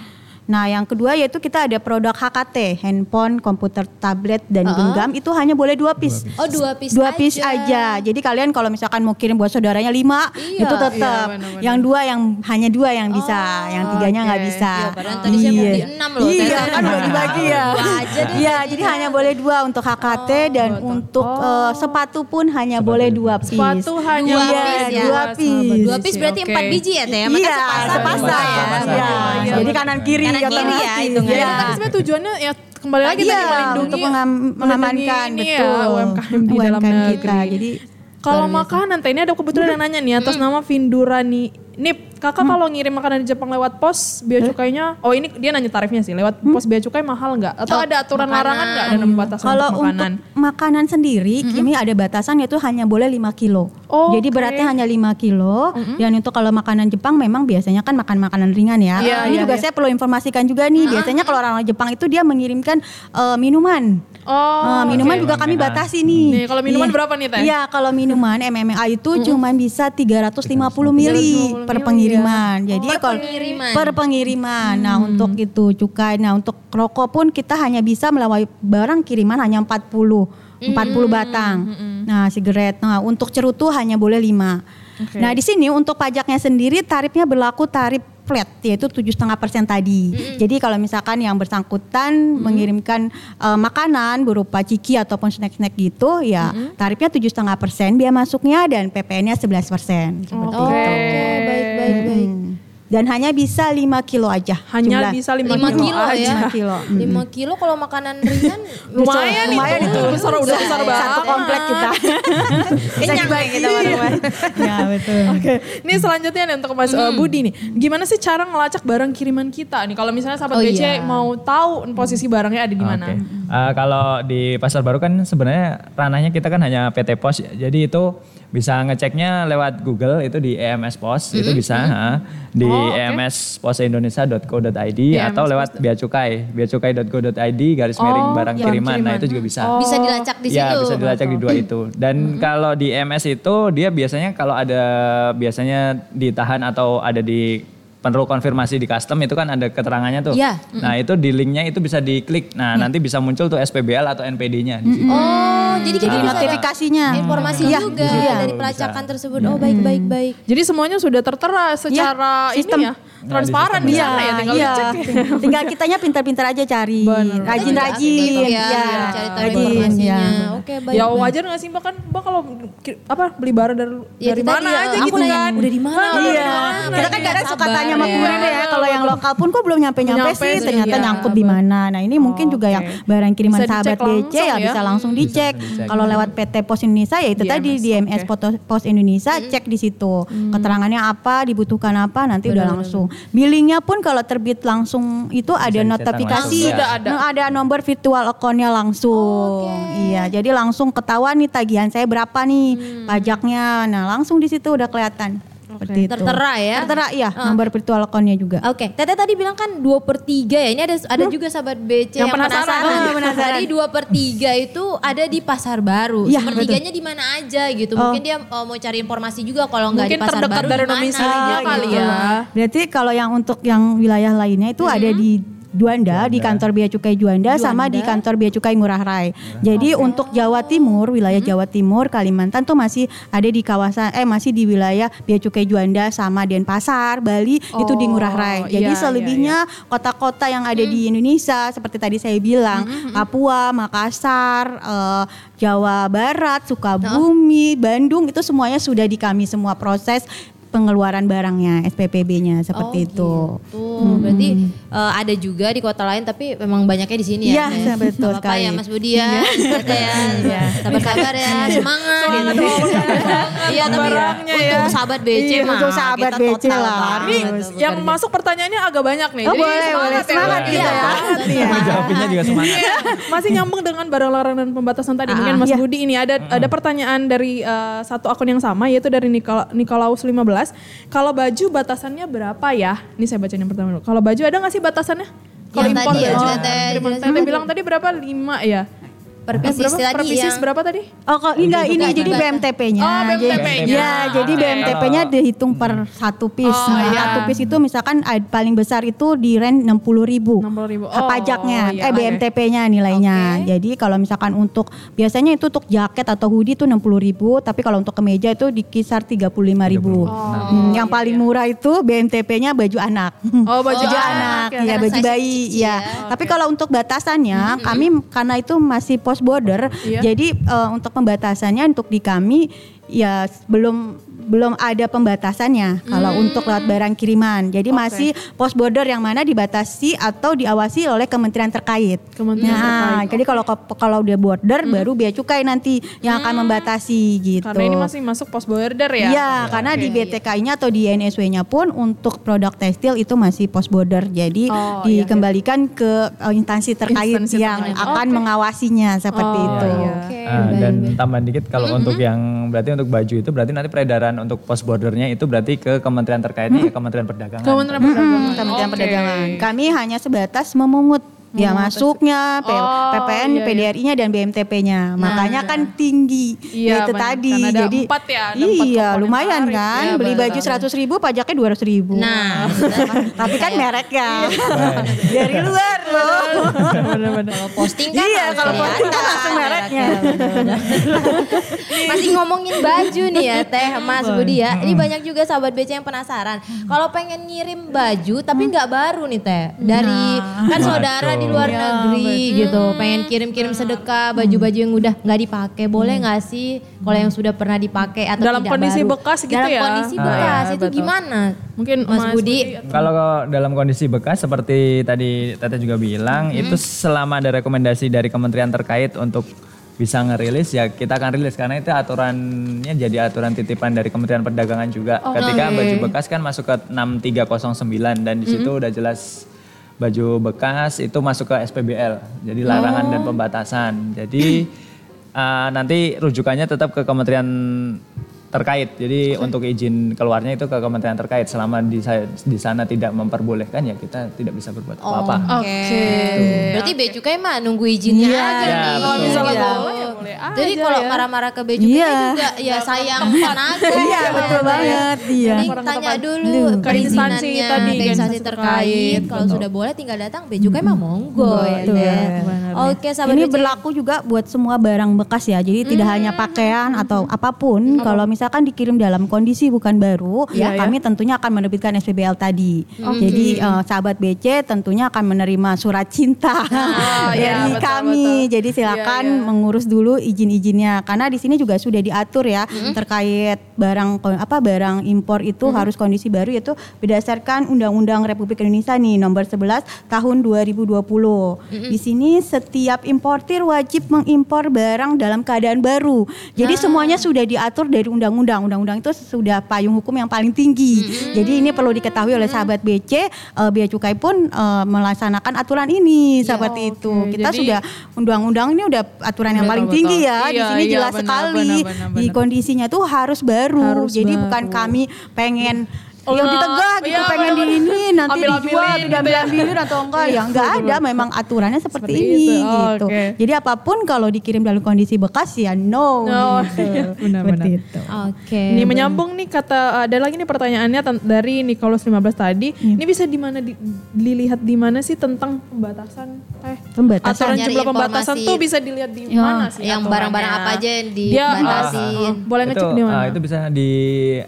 Nah, yang kedua yaitu kita ada produk HKT, handphone, komputer, tablet, dan genggam itu hanya boleh dua piece. Oh dua piece dua piece aja. aja. Jadi kalian kalau misalkan mau kirim buat saudaranya lima, Iya. itu tetap. Iya, yang dua yang hanya dua yang bisa, yang tiganya nggak oke. bisa. Iya, padahal tadi saya mau beli enam loh, Iya, kan bagi-bagi ya. Dua aja deh <laughs> Iya, jadi hanya boleh dua untuk HKT dan untuk eh, sepatu pun hanya boleh dua piece. Sepatu hanya Dua Iya, piece ya. dua piece. Dua piece berarti empat biji ya Teh? Iya, sepasang sepasang ya. Iya, Iya. Jadi kanan kiri Kanan kiri ya, hitungannya. Iya. Kan sebenarnya tujuannya ya kembali lagi Iya, tadi melindungi untuk mengam- mengamankan melindungi ini betul ya, UMKM di dalam UMKM negeri. kita. Jadi Kalau makanan, teh ini ada kebetulan yang nanya nih atas nama Vindurani. Nip, kakak kalau ngirim makanan di Jepang lewat pos bea cukainya, oh ini dia nanya tarifnya sih, lewat pos bea cukai mahal nggak? Atau ada aturan larangan nggak dan batasan Kalau untuk makanan? untuk makanan sendiri, kini ada batasan yaitu hanya boleh 5 kilo. Oh, Jadi oke. beratnya hanya 5 kilo. Dan untuk kalau makanan Jepang memang biasanya kan makan makanan ringan ya. Iya, Ini iya, juga iya. saya perlu informasikan juga nih. Biasanya kalau orang Jepang itu dia mengirimkan eh, minuman. Oh, Eh, minuman oke. juga kami batasi nih. Nih, kalau minuman Iya. berapa nih, Teh? Iya, kalau minuman MMA itu cuman bisa 350 mili 350 per mili, pengiriman. Jadi Per kalau pengiriman. per pengiriman. Nah, untuk itu cukai. Nah, untuk rokok pun kita hanya bisa melalui barang kiriman hanya 40 40 batang. Nah, sigaret. Nah, untuk cerutu hanya boleh 5. Oke. Nah, di sini untuk pajaknya sendiri tarifnya berlaku tarif flat yaitu tujuh setengah persen tadi. Jadi kalau misalkan yang bersangkutan mengirimkan eh, makanan berupa ciki ataupun snack-snack gitu, ya tarifnya tujuh setengah persen biaya masuknya dan PPN-nya 11 persen. Oke. itu. Oke, baik baik baik. Hmm. Dan hanya bisa 5 kilo aja. Hanya jumlah. bisa 5 5 kilo, kilo aja. ya. 5 kilo. Mm. 5 kilo kalau makanan ringan <laughs> Lumayan, Lumayan itu. itu. Besar udah besar banget. Satu komplek kita. <laughs> kenyang ya kita bareng ya betul. Oke, ini selanjutnya nih untuk Mas uh, Budi nih. Gimana sih cara ngelacak barang kiriman kita nih? Kalau misalnya sahabat Oh, BC iya. mau tahu posisi barangnya ada di mana? Oke. Eh, kalau di pasar baru kan sebenarnya ranahnya kita kan hanya PT Pos ya. Jadi itu bisa ngeceknya lewat Google itu di EMS Pos itu bisa ha. di Oh, oke. emsposindonesia.co.id EMS atau lewat bea cukai beacukai.go.id garis miring Oh, barang yang kiriman. Nah kiriman. itu juga bisa. bisa dilacak di ya, situ. bisa dilacak di dua itu. Dan kalau di MS itu dia biasanya kalau ada biasanya ditahan atau ada di perlu konfirmasi di custom itu kan ada keterangannya tuh. Iya. Nah itu di linknya itu bisa diklik. Nah nanti bisa muncul tuh SPBL atau NPD-nya di situ. Oh, jadi kita Jadi bisa notifikasinya. informasi Iya, juga iya. dari pelacakan tersebut. Oh, baik baik baik. Jadi semuanya sudah tertera secara sistem. ini ya, transparan di Iya, sana ya, tinggal iya. dicek. ya. Tinggal kitanya pintar-pintar aja cari. Rajin-rajin. Iya, ya, cari tahu rajin. informasinya. iya. Oke, baik. Ya wajar gak sih mbak kan mbak kalau apa beli barang dari Ya, dari mana ya, aja gitu kan? udah di mana, Nah, di Iya, mana? kita kan kadang suka Sabar tanya sama ya. kurir ya, kalau yang lokal pun kok belum nyampe-nyampe Nyampe sih, sih, ternyata iya. nyangkut di mana. Nah ini mungkin juga yang barang kiriman Bisa dicek sahabat BC langsung ya, ya. bisa langsung dicek. dicek. Kalau lewat PT Pos Indonesia ya itu tadi DMS, di MS. Poto- Pos Indonesia cek di situ. Keterangannya apa, dibutuhkan apa, nanti udah langsung. Billingnya pun kalau terbit langsung itu ada notifikasi. Sudah ada. Nah, ada nomor virtual account-nya langsung. Iya, jadi langsung ketahuan nih tagihan saya berapa nih pajaknya. Nah, langsung di situ udah kelihatan. Seperti itu. Tertera ya? Tertera iya, nomor virtual account-nya juga. Oke, Teteh tadi bilang kan 2 per 3 ya. Ini ada ada juga sahabat BC yang, Yang penasaran. penasaran. Ah, penasaran. Tadi 2 per 3 itu ada di pasar baru. Iya, Sepertiganya di mana aja gitu. Oh. Mungkin dia uh, mau cari informasi juga kalau nggak di pasar terdekat baru dari domisilinya Ah, kali gitu. ya. Berarti kalau yang untuk yang wilayah lainnya itu ada di Juanda, di kantor Bea Cukai Juanda, sama di kantor Bea Cukai Ngurah Rai. Jadi untuk Jawa Timur, wilayah Jawa Timur, Kalimantan tuh masih ada di kawasan eh masih di wilayah Bea Cukai Juanda sama Denpasar, Bali itu di Ngurah Rai. Oh, Jadi iya, selebihnya kota-kota yang ada di Indonesia seperti tadi saya bilang, Papua, Makassar, eh, Jawa Barat, Sukabumi, Bandung itu semuanya sudah di kami semua proses pengeluaran barangnya SPPB-nya seperti itu. Tuh, berarti uh, ada juga di kota lain tapi memang banyaknya di sini ya. Iya, <laughs> betul sekali. ya Mas Budi ya. Teteh ya. <laughs> Sabar-sabar ya, semangat gitu. <laughs> Iya, tapi Barangnya ya. untuk sahabat BC Iya, mah untuk sahabat kita BC total lah. Ini untuk yang bekerja. masuk pertanyaannya agak banyak nih. Oh, Jadi boleh, boleh. ya, Semangat Iya, ya. betul. Iya. Jawabinnya juga semangat. Iya, masih nyambung dengan barang larang dan pembatasan tadi. Mungkin Mas iya. Budi ini ada ada pertanyaan dari eh, satu akun yang sama yaitu dari Nikola, Nikolaus 15. Kalau baju batasannya berapa ya? Ini saya baca yang pertama dulu. Kalau baju ada nggak sih batasannya? Kalau impor tadi ya, baju. Jelasin. Teteh bilang tadi berapa? 5 ya? Per Eh, pieces berapa? tadi per pieces yang berapa tadi? Oh, kalau enggak ini Bukan, jadi. BMTP-nya. Oh, BMTP-nya. Ya, jadi Oke. BMTP-nya dihitung per satu piece. Oh, Nah, iya. Satu piece itu misalkan paling besar itu di rent 60 ribu. 60.000. Oh, pajaknya, iya, eh. BMTP-nya nilainya. Jadi kalau misalkan untuk biasanya itu untuk jaket atau hoodie itu 60 ribu, tapi kalau untuk kemeja itu di kisar 35 ribu. Hmm, yang paling murah itu BMTP-nya baju anak. Oh, baju baju anak, anak, ya. ya baju bayi, ya. Tapi kalau untuk batasannya, kami karena itu masih post border, Iya. jadi eh, untuk pembatasannya untuk di kami ya belum belum ada pembatasannya kalau untuk lewat barang kiriman. Jadi masih post border yang mana dibatasi atau diawasi oleh kementerian terkait. Kementerian nah, terkait. jadi kalau kalau udah border baru bea cukai nanti yang akan membatasi gitu. Karena ini masih masuk post border ya? Iya, karena di BTK-nya atau di NSW-nya pun untuk produk tekstil itu masih post border. Jadi Oh, iya, dikembalikan ke uh, instansi terkait Instansi yang terkait. akan Oke. mengawasinya seperti Oh, itu. iya. Oke, Ah, baik, dan baik. tambahan dikit kalau untuk yang berarti untuk baju itu berarti nanti peredaran untuk post bordernya itu berarti ke kementerian terkaitnya ya Kementerian Perdagangan. Kementerian Hmm, Perdagangan. Kementerian Oke. Perdagangan. Kami hanya sebatas memungut ya masuknya, P- Oh, PPN, iya, iya. PDRI-nya dan BMTP-nya. Makanya kan tinggi. Iya, itu benar. tadi. Karena ada Jadi empat ya, ada iya, lumayan tarif. kan. Iya, Beli baju 100 ribu, pajaknya 200 ribu. Nah, <laughs> tapi kan mereknya Iya. <laughs> dari luar loh. <laughs> kalau posting kan Iya, kalau posting kan langsung mereknya. Masih ngomongin baju nih ya Teh Mas Budi ya. Ini banyak juga sahabat BC yang penasaran. Kalau pengen ngirim baju tapi nggak baru nih Teh. Dari kan saudara di luar Iya, negeri gitu. Pengen kirim-kirim sedekah baju-baju yang udah nggak dipakai. Boleh nggak sih kalau yang sudah pernah dipakai atau Dalam tidak kondisi baru? bekas gitu Dalam ya? kondisi Ah, bekas iya, itu betul. gimana? Mungkin Mas Budi. Kalau dalam kondisi bekas seperti tadi Tete juga bilang itu selama ada rekomendasi dari kementerian terkait untuk bisa ngerilis ya kita akan rilis karena itu aturannya jadi aturan titipan dari Kementerian Perdagangan juga. Ketika baju bekas kan masuk ke 6309 dan di situ udah jelas baju bekas itu masuk ke SPBL. Jadi larangan dan pembatasan. Jadi uh, nanti rujukannya tetap ke Kementerian terkait. Jadi untuk izin keluarnya itu ke kementerian terkait. Selama di, di sana tidak memperbolehkan ya kita tidak bisa berbuat apa-apa. Oke. Berarti bea cukai mah nunggu izinnya Iya, aja iya, nih. betul. Misalnya Gitu. boleh, boleh aja Jadi kalau ya. marah-marah ke bea cukai Iya. juga ya sayang tenaga. <laughs> Iya, betul banget, iya. Jadi tanya dulu Ke perizinannya instansi tadi, ke instansi terkait. Kalau sudah boleh tinggal datang bea cukai mah monggo ya. Benar. Oke, sahabat Ini berlaku juga buat semua barang bekas ya. Jadi tidak hanya pakaian atau apa pun. Kalau misalkan dikirim dalam kondisi bukan baru, Iya, ya kami tentunya akan menerbitkan SPBL tadi. Hmm. Jadi eh, sahabat BC tentunya akan menerima surat cinta <laughs> dari iya, betul, kami. betul. Jadi silakan Iya, iya. mengurus dulu izin-izinnya karena di sini juga sudah diatur ya Hmm. terkait barang apa barang impor itu harus kondisi baru yaitu berdasarkan Undang-Undang Republik Indonesia nih nomor 11 tahun 2020. Hmm. Di sini setiap importir wajib mengimpor barang dalam keadaan baru. Jadi Ah. semuanya sudah diatur dari undang-undang. Undang-undang itu sudah payung hukum yang paling tinggi. Hmm. Jadi ini perlu diketahui oleh sahabat BC, eh, Bea Cukai pun eh, melaksanakan aturan ini seperti itu. oke. Kita Jadi- sudah undang-undang ini udah aturan yang paling betul. tinggi ya. di Iya, sini iya, jelas benar, sekali. benar, benar, Di benar. kondisinya tuh harus baru. Harus Jadi baru. bukan kami pengen Oh, yang ditegak gitu iya, pengen di ini nanti Ambil-ambilin dijual atau gitu diambil ya. atau enggak ya enggak <laughs> ada memang aturannya seperti, Seperti ini itu, gitu. oke. Jadi apa pun kalau dikirim dalam kondisi bekas ya no. No, gitu. <laughs> iya, benar-benar. Itu. Oke. Ini menyambung nih kata ada lagi nih pertanyaannya dari Nicholas 15 tadi. Iya. Ini bisa di mana di, dilihat di mana sih tentang pembatasan eh Pembatasan. aturan Nyari jumlah pembatasan tuh bisa dilihat di Ya, mana sih? yang barang-barang apa aja yang Dia, uh, dibatasin. uh, boleh ngecek di mana? ah, itu bisa di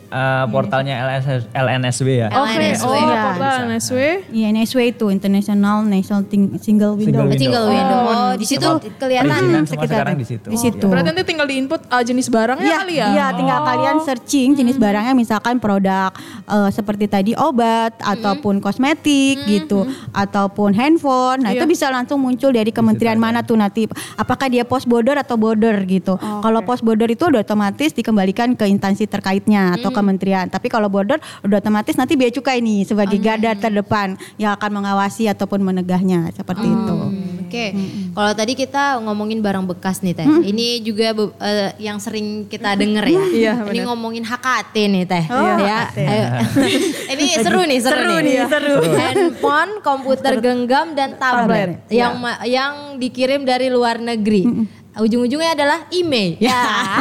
uh, portalnya LNS, LNSW ya. Oke, LNSW. oh Iya, portal NSW. Iya NSW itu International National Single Window. Single Single window. Oh, di situ kelihatan. Sekitar- sekarang di situ. Di situ. Berarti nanti tinggal di input uh, jenis barangnya Iya, kali ya? iya tinggal kalian searching jenis barangnya misalkan produk eh, seperti tadi obat ataupun kosmetik gitu ataupun handphone. Nah, itu bisa langsung muncul dari kementerian mana tuh nanti apakah dia post border atau border gitu. Kalau post border itu udah otomatis dikembalikan ke instansi terkaitnya atau kementerian. Tapi kalau border udah otomatis nanti bea cukai nih sebagai garda terdepan yang akan mengawasi ataupun menegahnya seperti itu. Oke, kalau tadi kita ngomongin barang bekas nih teh, ini juga eh, yang sering kita denger ya. Iya, ini ngomongin HKT nih teh, Oh, ya. HKT. Ayo. <laughs> ini seru nih, seru, Seru nih. nih, seru. Handphone, komputer genggam dan tablet Tablet, yang ma- yang dikirim dari luar negeri. Ujung-ujungnya adalah email. Ya.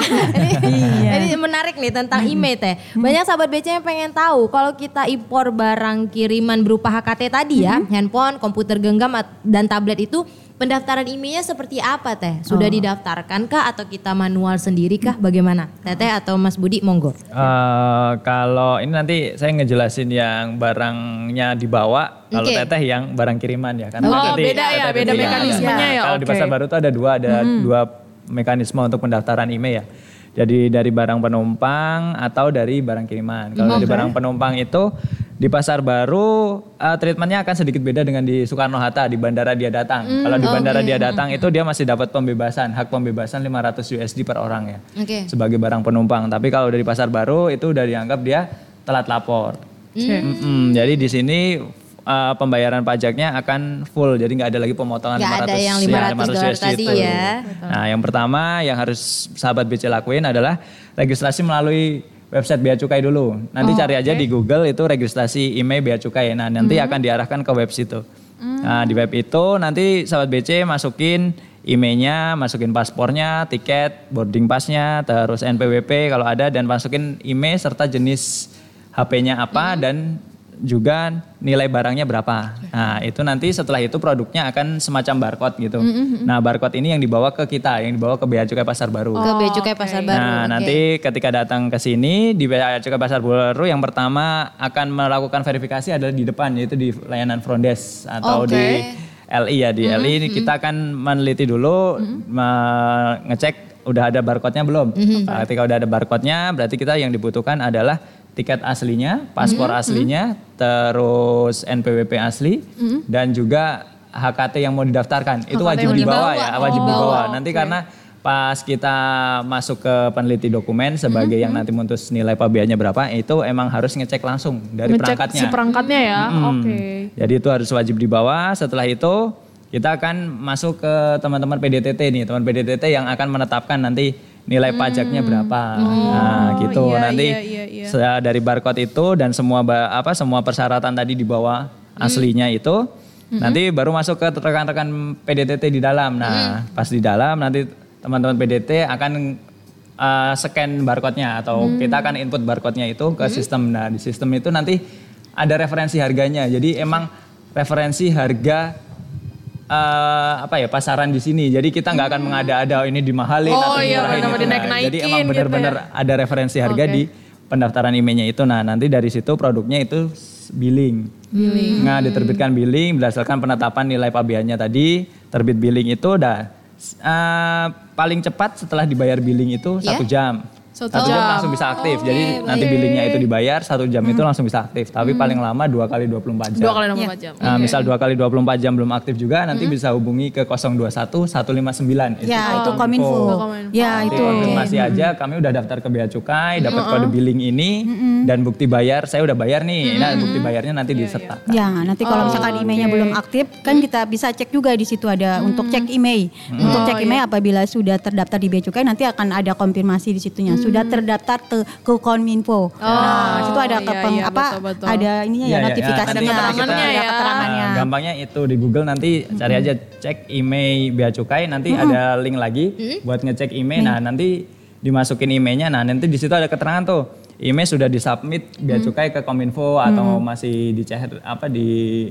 ini, ini menarik nih tentang email teh. Banyak sahabat BC yang pengen tahu kalau kita impor barang kiriman berupa HKT tadi ya, handphone, komputer genggam dan tablet itu pendaftaran emailnya seperti apa teh? Sudah didaftarkan kah atau kita manual sendiri kah? Bagaimana? Teteh atau Mas Budi monggo. Eh, kalau ini nanti saya ngejelasin yang barangnya dibawa, kalau Oke. teteh yang barang kiriman ya. Karena Oh, nanti beda ya, beda itu mekanismenya ya, Kalau di oke. pasar baru tuh ada dua, ada dua mekanisme untuk pendaftaran email ya. Jadi dari barang penumpang atau dari barang kiriman. Kalau dari barang penumpang itu di pasar baru eh, treatmentnya akan sedikit beda dengan di Soekarno Hatta di bandara dia datang. Kalau di bandara dia datang itu dia masih dapat pembebasan, hak pembebasan 500 USD per orang ya Oke. sebagai barang penumpang. Tapi kalau dari pasar baru itu udah dianggap dia telat lapor. Mm-mm, jadi di sini uh, pembayaran pajaknya akan full, jadi nggak ada lagi pemotongan Nggak 500 ada yang ya, 500 dolar USD tadi itu. ya. Nah, yang pertama yang harus sahabat BC lakuin adalah registrasi melalui website Bea Cukai dulu. Nanti cari aja di Google itu registrasi email Bea Cukai. Nah, nanti akan diarahkan ke web situ. Nah, di web itu nanti sahabat BC masukin emailnya, masukin paspornya, tiket, boarding passnya, terus NPWP kalau ada dan masukin email serta jenis HP-nya apa dan juga nilai barangnya berapa. Nah, itu nanti setelah itu produknya akan semacam barcode gitu. Nah, barcode ini yang dibawa ke kita, yang dibawa ke Bea Cukai Pasar Baru. Ke Bea Cukai Pasar Baru. Nah, oke. nanti ketika datang ke sini di Bea Cukai Pasar Baru yang pertama akan melakukan verifikasi adalah di depan yaitu di layanan front desk atau Oke. di LI ya di LI ini kita akan meneliti dulu me- ngecek udah ada barcode-nya belum. Nah, ketika udah ada barcode-nya berarti kita yang dibutuhkan adalah tiket aslinya, paspor aslinya, terus NPWP asli dan juga HKT yang mau didaftarkan. Itu wajib dibawa dibawa. ya, wajib Oh, dibawa. Nanti karena pas kita masuk ke peneliti dokumen sebagai yang nanti mutus nilai pabeannya berapa, itu emang harus ngecek langsung dari Ngecek perangkatnya. si perangkatnya ya. Mm. Oke. Jadi itu harus wajib dibawa. Setelah itu kita akan masuk ke teman-teman PDTT nih, teman PDTT yang akan menetapkan nanti nilai pajaknya berapa. nah, gitu. iya, nanti iya, iya, iya. dari barcode itu dan semua apa semua persyaratan tadi dibawa aslinya itu nanti baru masuk ke rekan-rekan PDTT di dalam. Nah, pas di dalam nanti teman-teman PDT akan uh, scan barcode-nya atau kita akan input barcode-nya itu ke sistem. Nah, di sistem itu nanti ada referensi harganya. Jadi emang referensi harga eh, apa ya pasaran di sini. Jadi kita nggak akan mengada-ada ini dimahalin Oh, atau iya, dimurahin benar-benar itu. Nah, Jadi emang gitu benar-benar ada referensi harga Oke. di pendaftaran emailnya itu. Nah, nanti dari situ produknya itu s- billing. Nah, diterbitkan billing berdasarkan penetapan nilai pabeannya tadi, terbit billing itu udah eh, paling cepat setelah dibayar billing itu Ya? satu jam. Satu Satu jam jam. langsung bisa aktif. Jadi nanti billingnya itu dibayar satu jam itu langsung bisa aktif. Tapi paling lama dua kali 24 jam. Dua kali 24 jam. Nah, misal dua kali 24 jam belum aktif juga, nanti bisa hubungi ke 021 159. Ya, itu Oh, Kominfo. Ya, Nanti itu. konfirmasi aja, kami udah daftar ke Bea Cukai, dapat kode billing ini dan bukti bayar, saya udah bayar nih. Nah, bukti bayarnya nanti disertakan. Ya, nanti kalau misalkan emailnya belum aktif, kan kita bisa cek juga di situ ada untuk cek email. Untuk cek email apabila sudah terdaftar di Bea Cukai nanti akan ada konfirmasi di situnya. Sudah terdaftar te- ke Kominfo. nah, situ ada ke iya, iya, apa betul-betul. ada ininya ya, Iya, iya, notifikasinya. nanti kita- keterangannya Ada ya. keterangannya. Nah, gampangnya itu di Google nanti cari aja cek email Bea Cukai, nanti ada link lagi buat ngecek email. Nah, nanti dimasukin emailnya. Nah, nanti di situ ada keterangan tuh email sudah disubmit Bea Cukai ke Kominfo atau masih di apa di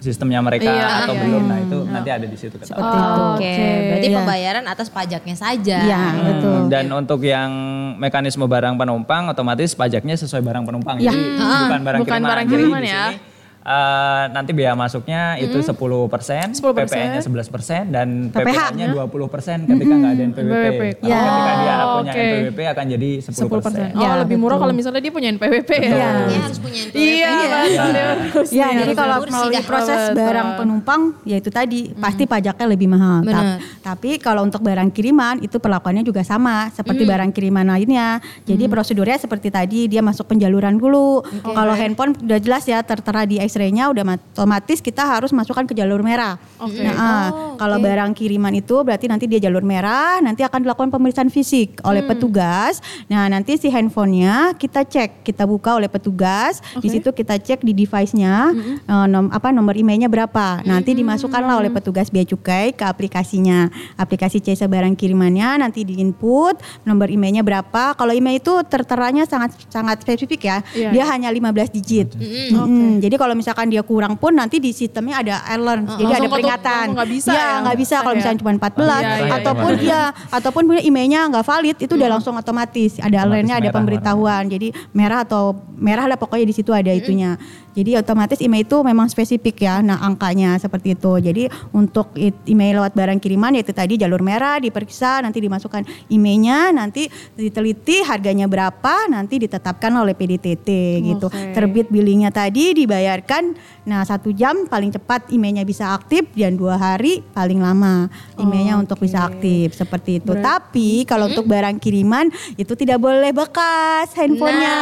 sistemnya mereka Iya, atau iya, belum. Nah, itu nanti ada di situ itu. Oke, berarti Iya. pembayaran atas pajaknya saja. Iya, betul. Hmm, Dan untuk yang mekanisme barang penumpang otomatis pajaknya sesuai barang penumpang. Ya. Jadi bukan barang bukan kiriman. barang kiriman di ya. sini, eh, nanti biaya masuknya itu 10 persen, 10%. PPN-nya 11 persen, dan PPH. PPH-nya 20 persen ketika nggak ada NPWP. NPWP. Kalau Ya. ketika dia Oh, punya oke. NPWP akan jadi 10 persen. 10%. Oh, Ya, lebih murah betul. kalau misalnya dia punya NPWP ya. Iya. Dia harus punya NPWP. Iya, betul. Dia harus. Ya, jadi kalau melalui proses Betul. barang penumpang, ya itu tadi pasti pajaknya lebih mahal. Benar. Tap- Tapi kalau untuk barang kiriman itu perlakuannya juga sama seperti barang kiriman lainnya. Jadi prosedurnya seperti tadi dia masuk penjaluran dulu. Kalau handphone udah jelas ya tertera di X-ray-nya udah mat- otomatis kita harus masukkan ke jalur merah. Oke. Nah, ah, kalau barang kiriman itu berarti nanti dia jalur merah, nanti akan dilakukan pemeriksaan fisik oleh petugas. Nah, nanti si handphonenya kita cek, kita buka oleh petugas. Di situ kita cek di device-nya eh, nom- apa nomor emailnya berapa. Nanti dimasukkanlah oleh petugas bea cukai ke aplikasinya. Aplikasi C barang kirimannya nanti di-input nomor emailnya berapa. Kalau email itu terteranya sangat sangat spesifik ya. Iya, dia hanya 15 digit. Mm-mm. Jadi kalau misalkan dia kurang pun nanti di sistemnya ada alert. Jadi Langsung ada peringatan. nggak bisa ya, ya? nggak bisa kalau Iya. misalnya cuma 14 Iya, iya, ataupun iya. ya ataupun punya emailnya nggak valid itu udah langsung otomatis ada alertnya ada merah pemberitahuan. Jadi merah atau merah lah pokoknya di situ ada itunya. Jadi otomatis email itu memang spesifik ya, nah angkanya seperti itu. Jadi untuk email lewat barang kiriman yaitu tadi jalur merah diperiksa, nanti dimasukkan emailnya, nanti diteliti harganya berapa, nanti ditetapkan oleh PDTT gitu. Oke. Terbit billingnya tadi dibayarkan, nah satu jam paling cepat emailnya bisa aktif dan dua hari paling lama emailnya untuk bisa aktif seperti itu. Tapi kalau untuk barang kiriman itu tidak boleh bekas handphonenya.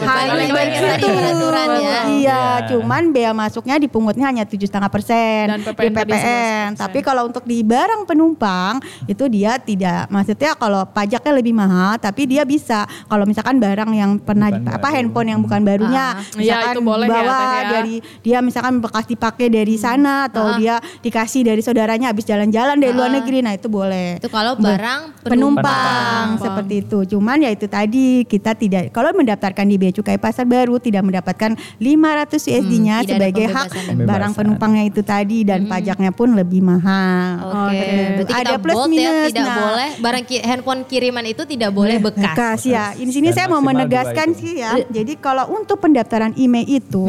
Balik lagi Hanya peraturan ya. Iya, cuman bea masuknya dipungutnya hanya tujuh setengah persen di PPN. Tapi kalau untuk di barang penumpang itu dia tidak, maksudnya kalau pajaknya lebih mahal, tapi dia bisa kalau misalkan barang yang pernah Bukan apa baru. handphone yang bukan barunya, Ah, iya, misalkan itu boleh ya, bawa ya. dari dia misalkan bekas dipakai dari sana atau dia dikasih dari saudaranya habis jalan-jalan dari luar negeri, nah itu boleh. Itu kalau barang penumpang, Penumpang. seperti itu. Cuman ya itu tadi kita tidak kalau mendaftarkan di Bea Cukai Pasar Baru tidak mendapatkan 500 USD-nya ada sebagai hak pembebasan. barang penumpangnya itu tadi dan pajaknya pun lebih mahal. Oke, berarti Ada kita plus bold ya, minus, tidak nah. boleh barang ki- handphone kiriman itu tidak boleh bekas. Bekas ya. Di sini Dan saya mau menegaskan sih ya. Jadi kalau untuk pendaftaran IMEI itu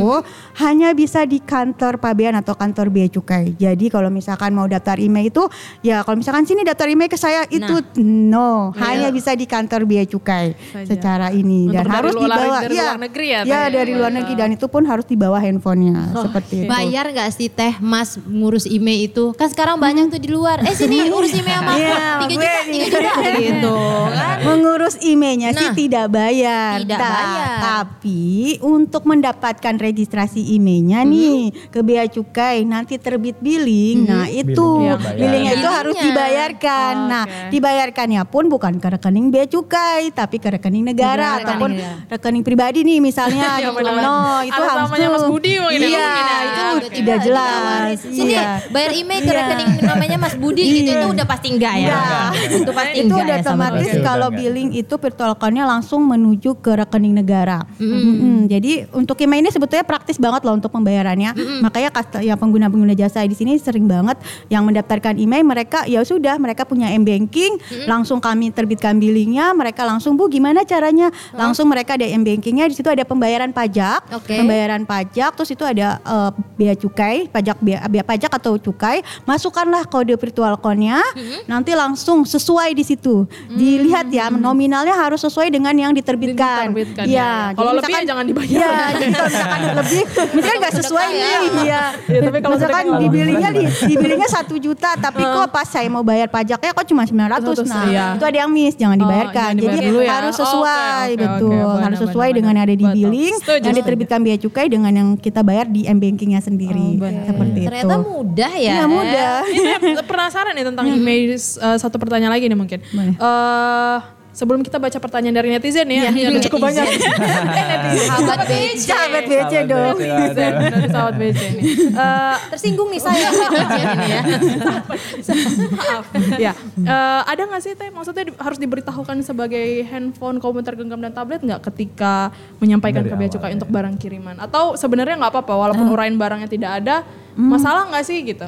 hanya bisa di kantor pabean atau kantor bea cukai. Jadi kalau misalkan mau daftar IMEI itu ya kalau misalkan sini daftar IMEI ke saya itu no, hanya bisa di kantor bea cukai Saja. secara ini Untuk dan dari harus luar- dibawa dari ya. luar negeri ya, Ya, Teh? dari luar negeri dan itu pun harus dibawa handphonenya seperti itu. Bayar nggak sih teh mas ngurus email itu? Kan sekarang banyak tuh di luar. Eh sini <laughs> urus email sama aku. Iya, Tiga juta, tiga juta gitu kan. Mengurus emailnya sih Nah, tidak bayar. tidak Ta- bayar. Tapi untuk mendapatkan registrasi emailnya nih ke bea cukai nanti terbit billing. Nah itu Billingnya bayar. billingnya itu harus dibayarkan. Oh, Nah oke. dibayarkannya pun bukan ke rekening bea cukai tapi ke rekening negara Negara, ataupun rekening negara. rekening pribadi nih misalnya <laughs> Iya, gitu. No, itu harus namanya. Mas Budi mungkin ya, Iya, mungkin ya. itu tidak nggak jelas. Sini Iya. bayar email ke Iya. rekening namanya Mas Budi gitu itu udah pasti enggak ya. Enggak. Itu pasti itu enggak udah ya otomatis kalau udah billing itu virtual account-nya langsung menuju ke rekening negara. Jadi untuk email ini sebetulnya praktis banget loh untuk pembayarannya. Makanya kasta- ya pengguna-pengguna jasa di sini sering banget yang mendaftarkan email mereka ya sudah mereka punya m banking langsung kami terbitkan billingnya mereka langsung bu gimana caranya langsung mereka ada m bankingnya di situ ada pembayaran pajak Oke. pembayaran pajak terus itu ada eh, bea cukai pajak bea, bea pajak atau cukai masukkanlah kode virtual account-nya nanti langsung sesuai di situ dilihat ya nominalnya harus sesuai dengan yang diterbitkan Diterbitkan, Iya, ya. jadi Kalau lebih misalkan- ya jangan dibayar. Iya, misalkan <laughs> lebih misalkan nggak sesuai sedekah nih ya. iya Iya, tapi kalau misalkan sedekah di kalau billingnya di, di billingnya satu juta tapi kok pas saya mau bayar pajaknya kok cuma 900 nah iya. itu ada yang miss jangan Oh, dibayarkan jangan jadi dibayar ya. harus Oh, sesuai oke, betul harus sesuai benar, dengan yang ada di billing yang. Diterbitkan bea cukai dengan yang kita bayar di m bankingnya sendiri seperti itu Ternyata mudah ya. Iya, mudah Ini penasaran nih tentang email uh, satu pertanyaan lagi nih mungkin. Boleh. Eh, sebelum kita baca pertanyaan dari netizen ya, Iya, yang cukup banyak. <laughs> Sahabat BC. sahabat BC dong. sahabat BC nih. Eh, Tersinggung nih saya. <laughs> Ini ya. ya, Eh, ada nggak sih teh? Maksudnya di- harus diberitahukan sebagai handphone, komputer genggam dan tablet nggak ketika menyampaikan ke bea cukai untuk barang kiriman? Atau sebenarnya nggak apa-apa walaupun uraian barangnya tidak ada, masalah nggak sih gitu?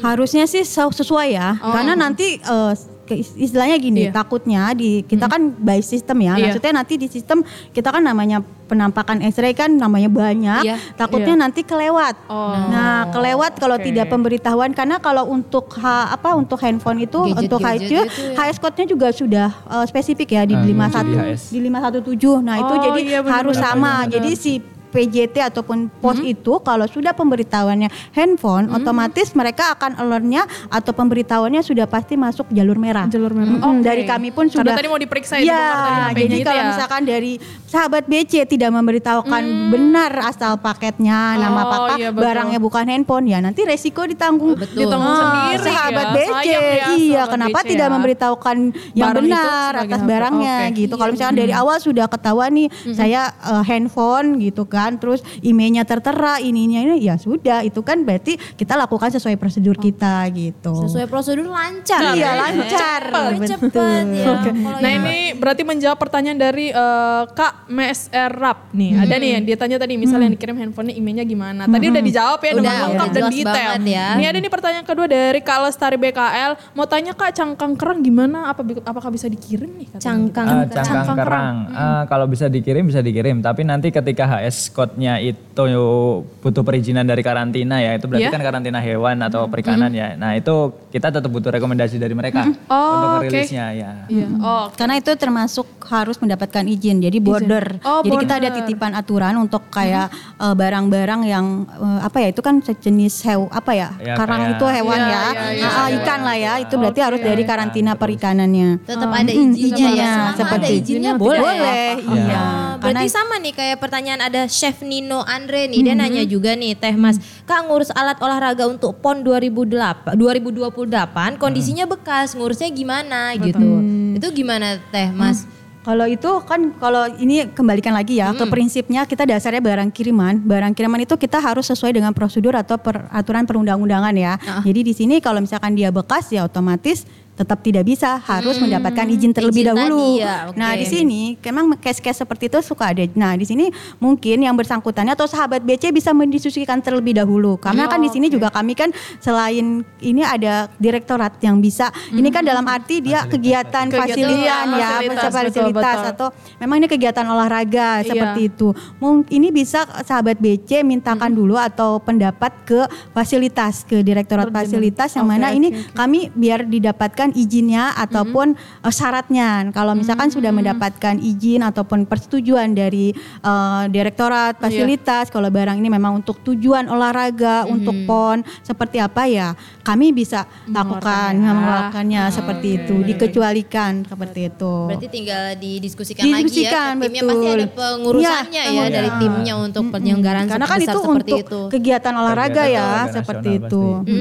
Harusnya sih se- sesuai ya, karena nanti eh, ke- istilahnya gini, Iya. takutnya di kita kan by system ya, Iya. maksudnya nanti di sistem kita kan namanya penampakan X-ray kan namanya banyak, Iya. takutnya nanti kelewat. Oh. Nah, kelewat kalau Oke. tidak pemberitahuan karena kalau untuk ha- apa untuk handphone itu Gadget-gadget untuk HQ, itu ya. HS code-nya juga sudah eh, spesifik ya di Ah, 51 di HS. di 517. Nah, itu Oh, jadi iya, harus sama. Jadi si PJT ataupun pos Hmm? itu kalau sudah pemberitahuannya handphone otomatis mereka akan alertnya atau pemberitahuannya sudah pasti masuk jalur merah. Jalur merah. Mm-mm, Oke. Dari kami pun Karena sudah tadi mau diperiksa itu Iya, tadi jadi itu kalau ya. misalkan dari sahabat BC tidak memberitahukan benar asal paketnya, nama Oh, paketnya, iya, betul. barangnya bukan handphone ya nanti resiko ditanggung. Betul. Ditanggung Ah, sendiri sahabat ya. BC. Sayang ya, iya, sahabat kenapa BC tidak ya. memberitahukan yang Barang benar atas barangnya Oke. gitu. Kalau misalkan dari awal sudah ketahuan nih saya eh, handphone gitu kan, terus emailnya tertera, ininya ini ya sudah itu kan berarti kita lakukan sesuai prosedur kita gitu. Sesuai prosedur lancar. Iya, ya. lancar. Cepat, Betul. cepat ya. Nah ini berarti menjawab pertanyaan dari eh, Kak MSR Rap nih. Ada nih yang dia tanya tadi misalnya yang dikirim handphonenya emailnya gimana. Tadi udah dijawab ya dengan Udah, lengkap udah dan detail. ya. Ini ada nih pertanyaan kedua dari Kak Lestari BKL. Mau tanya Kak cangkang kerang gimana? Apa apakah bisa dikirim nih? katanya? cangkang. Ah, cangkang kerang. Ah, kalau bisa dikirim bisa dikirim, tapi nanti ketika HS code-nya itu butuh perizinan dari karantina ya, itu berarti Iya. kan karantina hewan atau perikanan ya. Nah, itu kita tetap butuh rekomendasi dari mereka Oh, untuk rilisnya ya. Iya. Oh, Karena itu termasuk harus mendapatkan izin. Jadi border. Oh, Jadi kita ada titipan aturan untuk kayak eh, barang-barang yang eh, apa ya? Itu kan sejenis hew apa ya? Ya, Karang kayak- itu hewan Iya, ya. iya, iya, Ah, ah, ikan lah ya. Itu berarti harus dari karantina perikanannya. Tetap ada Mm, izinnya, izinnya, ya. Seperti ada izinnya boleh. Boleh, iya. Oh, berarti sama nih kayak pertanyaan ada Chef Nino Andre nih, dia nanya juga nih Teh Mas, Kak ngurus alat olahraga untuk PON 2008, 2028 kondisinya bekas, ngurusnya gimana gitu. Itu gimana Teh Mas? Kalau itu kan kalau ini kembalikan lagi ya ke prinsipnya kita dasarnya barang kiriman. Barang kiriman itu kita harus sesuai dengan prosedur atau peraturan perundang-undangan ya. Jadi di sini kalau misalkan dia bekas ya otomatis tetap tidak bisa harus mendapatkan izin terlebih Izin dahulu. tadi ya, oke. Nah, di sini memang case-case seperti itu suka ada. Nah, di sini mungkin yang bersangkutannya atau sahabat BC bisa mendiskusikan terlebih dahulu. Karena kan di sini juga kami kan selain ini ada direktorat yang bisa. Ini kan dalam arti dia kegiatan Kegiatan, fasilitas ya, fasilitas, fasilitas betul, betul. atau memang ini kegiatan olahraga Iya. seperti itu. Mungkin ini bisa sahabat BC mintakan dulu atau pendapat ke fasilitas ke direktorat fasilitas yang Oke, mana oke, ini oke. kami biar didapatkan izinnya ataupun eh, syaratnya. Kalau misalkan sudah mendapatkan izin ataupun persetujuan dari eh, direktorat fasilitas kalau barang ini memang untuk tujuan olahraga untuk pon seperti apa ya kami bisa lakukan mengeluarkannya seperti itu dikecualikan seperti itu. Berarti tinggal didiskusikan, Didiskusikan, lagi ya. Timnya pasti ada pengurusanya Iya, ya, dari iya. timnya untuk penyelenggaraan Karena kan itu seperti untuk itu. kegiatan olahraga Kegiatan ya olahraga seperti itu. pasti.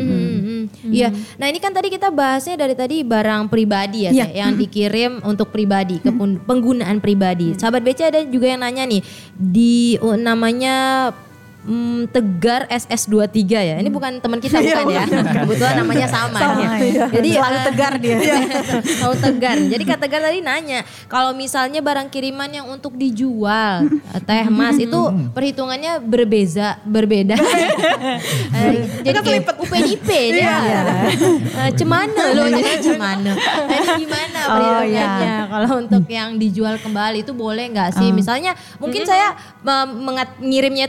Hmm, hmm, hmm. Iya. Nah ini kan tadi kita bahasnya dari tadi barang pribadi ya, Iya. Teh, yang dikirim untuk pribadi, ke pun- penggunaan pribadi. Sahabat BC ada juga yang nanya nih di oh, namanya mm, Tegar SS23 ya. Ini bukan teman kita bukan ya. Kebetulan namanya sama. ya. Jadi Selalu eh, tegar dia. <laughs> Selalu tegar. Jadi Kak Tegar tadi nanya, kalau misalnya barang kiriman yang untuk dijual, eh, Teh Mas itu perhitungannya berbeza, berbeda. <laughs> Eh, jadi kayak UPDP <laughs> dia. Cemana loh, jadi cemana. Ini gimana Oh, perhitungannya? Kalau untuk yang dijual kembali itu boleh nggak sih? Misalnya mungkin saya eh, mengat- ngirimnya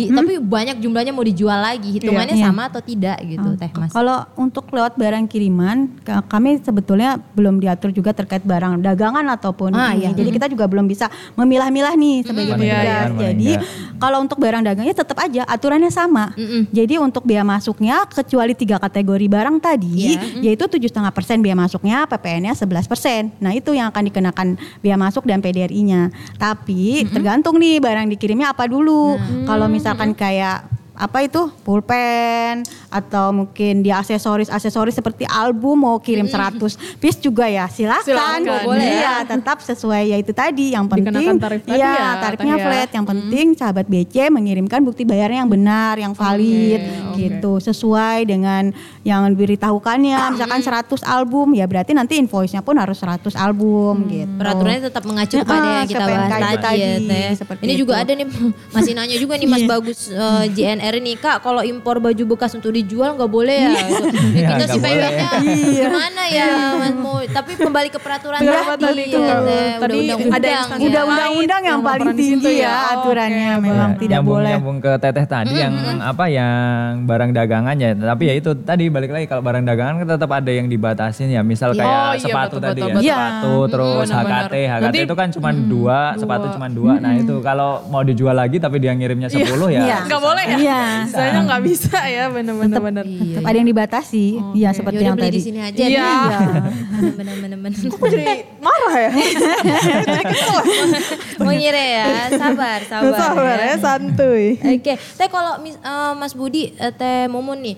itu pribadi, tapi banyak jumlahnya mau dijual lagi. Hitungannya Iya. sama atau tidak gitu, Teh Mas? Kalau untuk lewat barang kiriman, ka- kami sebetulnya belum diatur juga terkait barang dagangan ataupun Ah, ini. iya. Jadi kita juga belum bisa memilah-milah nih sebagai Mana petugas. iya, mana Jadi kalau untuk barang dagangnya tetap aja aturannya sama. Jadi untuk biaya masuknya kecuali tiga kategori barang tadi, Iya. yaitu tujuh setengah persen biaya masuknya, PPN-nya 11 persen. Nah itu yang akan dikenakan biaya masuk dan PDRI-nya. Tapi tergantung nih barang dikirimnya apa dulu. Kalau misalkan kayak apa itu? Pulpen atau mungkin dia aksesoris aksesoris seperti album mau kirim 100 piece juga ya. Silakan, Silakan, boleh ya. ya tetap sesuai. Ya itu tadi yang penting. Dikenakan tarif tadi iya, ya, tarifnya ya. flat. Yang penting sahabat BC mengirimkan bukti bayarnya yang benar yang valid oke. gitu. Sesuai dengan yang diberitahukannya. Misalkan 100 album ya berarti nanti invoice-nya pun harus 100 album gitu. Peraturannya tetap mengacu Ya, kepada ah, yang kita bahas tadi, tadi, ya Teh. Ini juga itu. ada nih <laughs> masih nanya juga nih Mas Bagus eh, JNR ini Kak kalau impor baju bekas untuk dijual nggak boleh ya. Ya, Iya, <laughs> kita sih nggak boleh. pengennya gimana ya mau tapi kembali ke peraturan Berapa tadi, tadi tuh? ya, Teh. Tadi Udah ada undang-undang ya. udah undang-undang yang paling tinggi ya. ya aturannya memang Ya, tidak nyambung, boleh. nyambung ke teteh tadi yang apa yang barang dagangan ya tapi ya itu tadi balik lagi kalau barang dagangan kan tetap ada yang dibatasin ya. Misal kayak Oh, iya, sepatu tadi ya. sepatu terus. HKT HKT itu kan cuma dua sepatu cuma dua. Nah itu kalau mau dijual lagi tapi dia ngirimnya 10 ya. Iya. Nggak boleh ya? Iya. Saya nggak bisa ya bener-bener. bener. Tetap ada yang dibatasi ya seperti Yaudah yang beli tadi di sini aja Iya. Bener-bener. Kok jadi marah ya? <laughs> Mau ngire ya, sabar, sabar. Sabar ya, santuy. Oke, teh kalau eh, Mas Budi, eh, teh Mumun nih,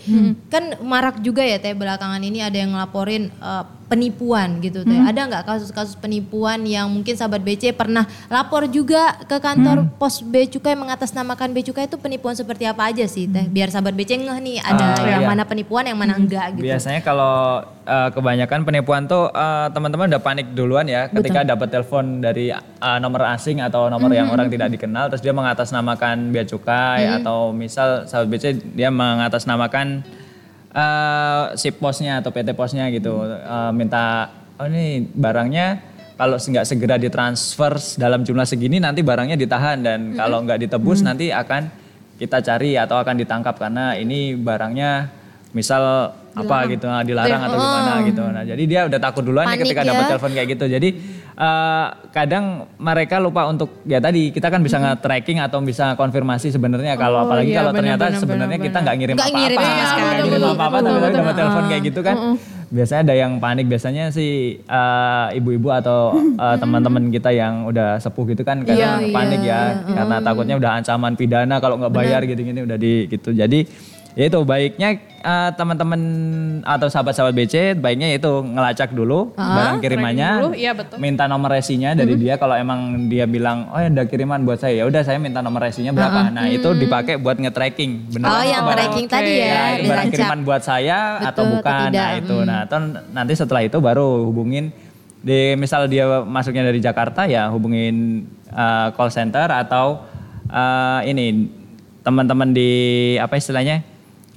kan marak juga ya teh belakangan ini ada yang ngelaporin eh, penipuan gitu teh. Ada nggak kasus-kasus penipuan yang mungkin sahabat BC pernah lapor juga ke kantor pos Bea Cukai mengatasnamakan Bea Cukai itu penipuan seperti apa aja sih teh? Biar sahabat BC ngeh nih ada Ah, yang iya. mana penipuan, yang mana enggak gitu. Biasanya kalau uh, kebanyakan penipuan tuh uh, teman-teman udah panik duluan ya ketika dapat telepon dari uh, nomor asing atau nomor yang orang tidak dikenal terus dia mengatasnamakan bea cukai atau misal sahabat BC dia mengatasnamakan uh, si posnya atau PT posnya gitu Uh, minta oh ini barangnya kalau nggak segera ditransfer dalam jumlah segini nanti barangnya ditahan dan kalau nggak ditebus nanti akan kita cari atau akan ditangkap karena ini barangnya misal apa gitu nah, dilarang atau gimana gitu. Nah, jadi dia udah takut duluan Panik ketika ya. dapat telepon kayak gitu. Jadi eh, kadang mereka lupa untuk ya tadi kita kan bisa nge-tracking atau bisa konfirmasi sebenarnya kalau Oh, apalagi iya, kalau ternyata sebenarnya kita nggak ngirim apa-apa. ngirim Betul, apa-apa tapi betul. dapat telepon kayak gitu kan. Biasanya ada yang panik biasanya sih eh, ibu-ibu atau eh, teman-teman kita yang udah sepuh gitu kan kadang Iya, panik ya karena takutnya udah ancaman pidana kalau nggak bayar gitu-gini udah di gitu. Jadi ya itu baiknya eh, teman-teman atau sahabat-sahabat BC baiknya itu ngelacak dulu barang kirimannya dulu, iya, betul. minta nomor resinya dari dia. Kalau emang dia bilang oh ada kiriman buat saya ya udah saya minta nomor resinya berapa. Nah itu dipakai buat nge-tracking. Bener Oh, yang tracking tadi ya, ya, itu barang kiriman buat saya atau Betul atau bukan tidak, nah itu. Nah atau nanti setelah itu baru hubungin. Di misal dia masuknya dari Jakarta ya hubungin eh, call center atau eh, ini teman-teman di apa istilahnya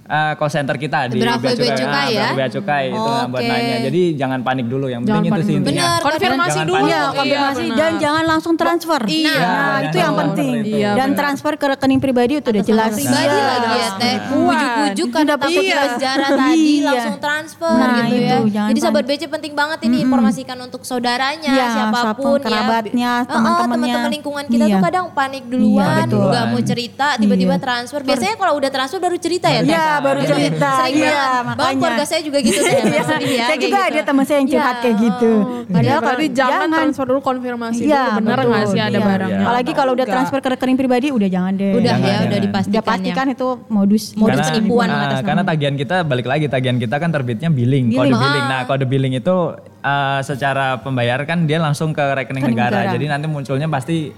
eh, call center kita di Berapa Bea Cukai ya? Bea Cukai itu nah, buat nanya jadi jangan panik dulu yang penting Jangan itu sih intinya Benar, Konfirmasi Jangan dulu. panik. Iya, Iya, konfirmasi benar. dan jangan langsung transfer. Iya, Nah, jangan itu yang penting. Iya, dan transfer ke rekening pribadi itu udah jelas. pribadi Iya. lagi ya teh. Ujuk-ujuk kan Udah takut iya. penjara tadi Iya. langsung transfer Nah, gitu ya. itu, Jadi sahabat panik. BC penting banget ini informasikan untuk saudaranya Iya, siapa pun kerabatnya, ya. Teman-temannya. teman-teman lingkungan kita Iya. tuh kadang panik duluan, nggak mau cerita, tiba-tiba Iya. transfer. Biasanya kalau udah transfer baru cerita ya baru cerita. Sering Iya, banget. Bang, makanya. keluarga saya juga gitu saya Iya. sedih ya. Saya kayak juga gitu. ada teman saya yang curhat Iya. kayak gitu. Padahal kalau- tadi jangan, transfer dulu konfirmasi Iya, dulu bener betul. nggak sih ada barangnya. Apalagi kalau udah Enggak. transfer ke rekening pribadi udah jangan deh. Udah Jangan, ya, jangan. udah dipastikan, Udah pastikan ya. itu modus. Modus penipuan nah, karena tagihan kita balik lagi tagihan kita kan terbitnya billing, kode Billing. billing. Nah, kode billing itu uh, secara pembayar kan dia langsung ke rekening Rekening negara. negara. Jadi nanti munculnya pasti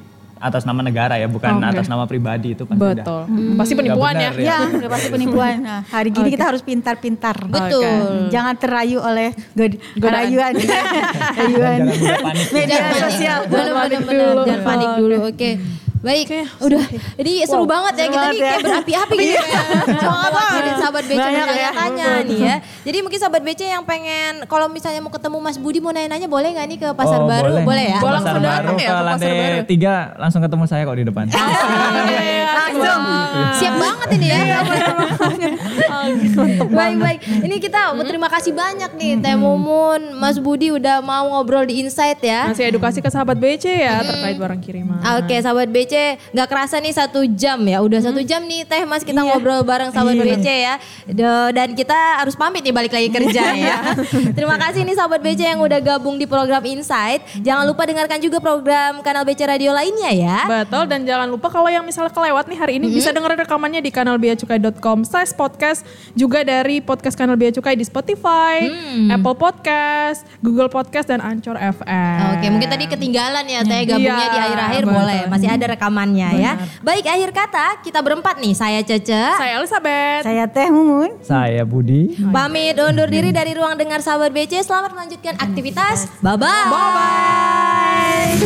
atas nama negara ya, bukan Oke. atas nama pribadi itu pasti udah. Betul. Pasti penipuan ya. Ya, udah pasti penipuan. Nah, hari gini kita harus pintar-pintar. Betul. Jangan terayu oleh god- Godaan. rayuan. <laughs> rayuan. Jangan panik. Media Jangan panik. sosial. Bener, bener, bener. Jangan panik dulu. Oke. Baik, udah. Jadi seru banget ya seru kita nih ya. kayak berapi-api gitu ya. Semangat banget sahabat BC Banyak ya. bertanya-tanya nih ya. Jadi mungkin sahabat BC yang pengen kalau misalnya mau ketemu Mas Budi mau nanya-nanya boleh nggak nih ke Pasar Oh, Baru? Boleh, ya? Ke Boleh Pasar langsung baru datang ya ke Pasar Baru? tiga langsung ketemu saya kok di depan. Langsung. Siap banget ini ya. baik baik. Ini kita berterima kasih banyak nih Teh Mumun, Mas Budi udah mau ngobrol di Insight ya. Ngasih edukasi ke sahabat BC ya terkait barang kiriman. Oke sahabat BC nggak kerasa nih satu jam ya. Udah satu jam nih teh mas kita ngobrol bareng sahabat BC ya. Do- dan kita harus pamit nih balik lagi kerja ya. <laughs> Terima kasih nih sahabat BC yang udah gabung di program Insight. Jangan lupa dengarkan juga program kanal BC Radio lainnya ya. Betul dan jangan lupa kalau yang misalnya kelewat nih hari ini bisa dengerin rekamannya di kanal beacukai.com slash podcast. Juga dari podcast kanal Bea Cukai di Spotify, Apple Podcast, Google Podcast dan Anchor FM. Oke, mungkin tadi ketinggalan ya Teh gabungnya Iya, di akhir-akhir boleh, masih ada rekamannya ya. Baik, akhir kata kita berempat nih, saya Cece. Saya Elizabeth. Saya Teh Mumun. saya Budi. Pamit undur diri dari ruang dengar sahabat BC. Selamat melanjutkan aktivitas. Bye-bye. Bye-bye.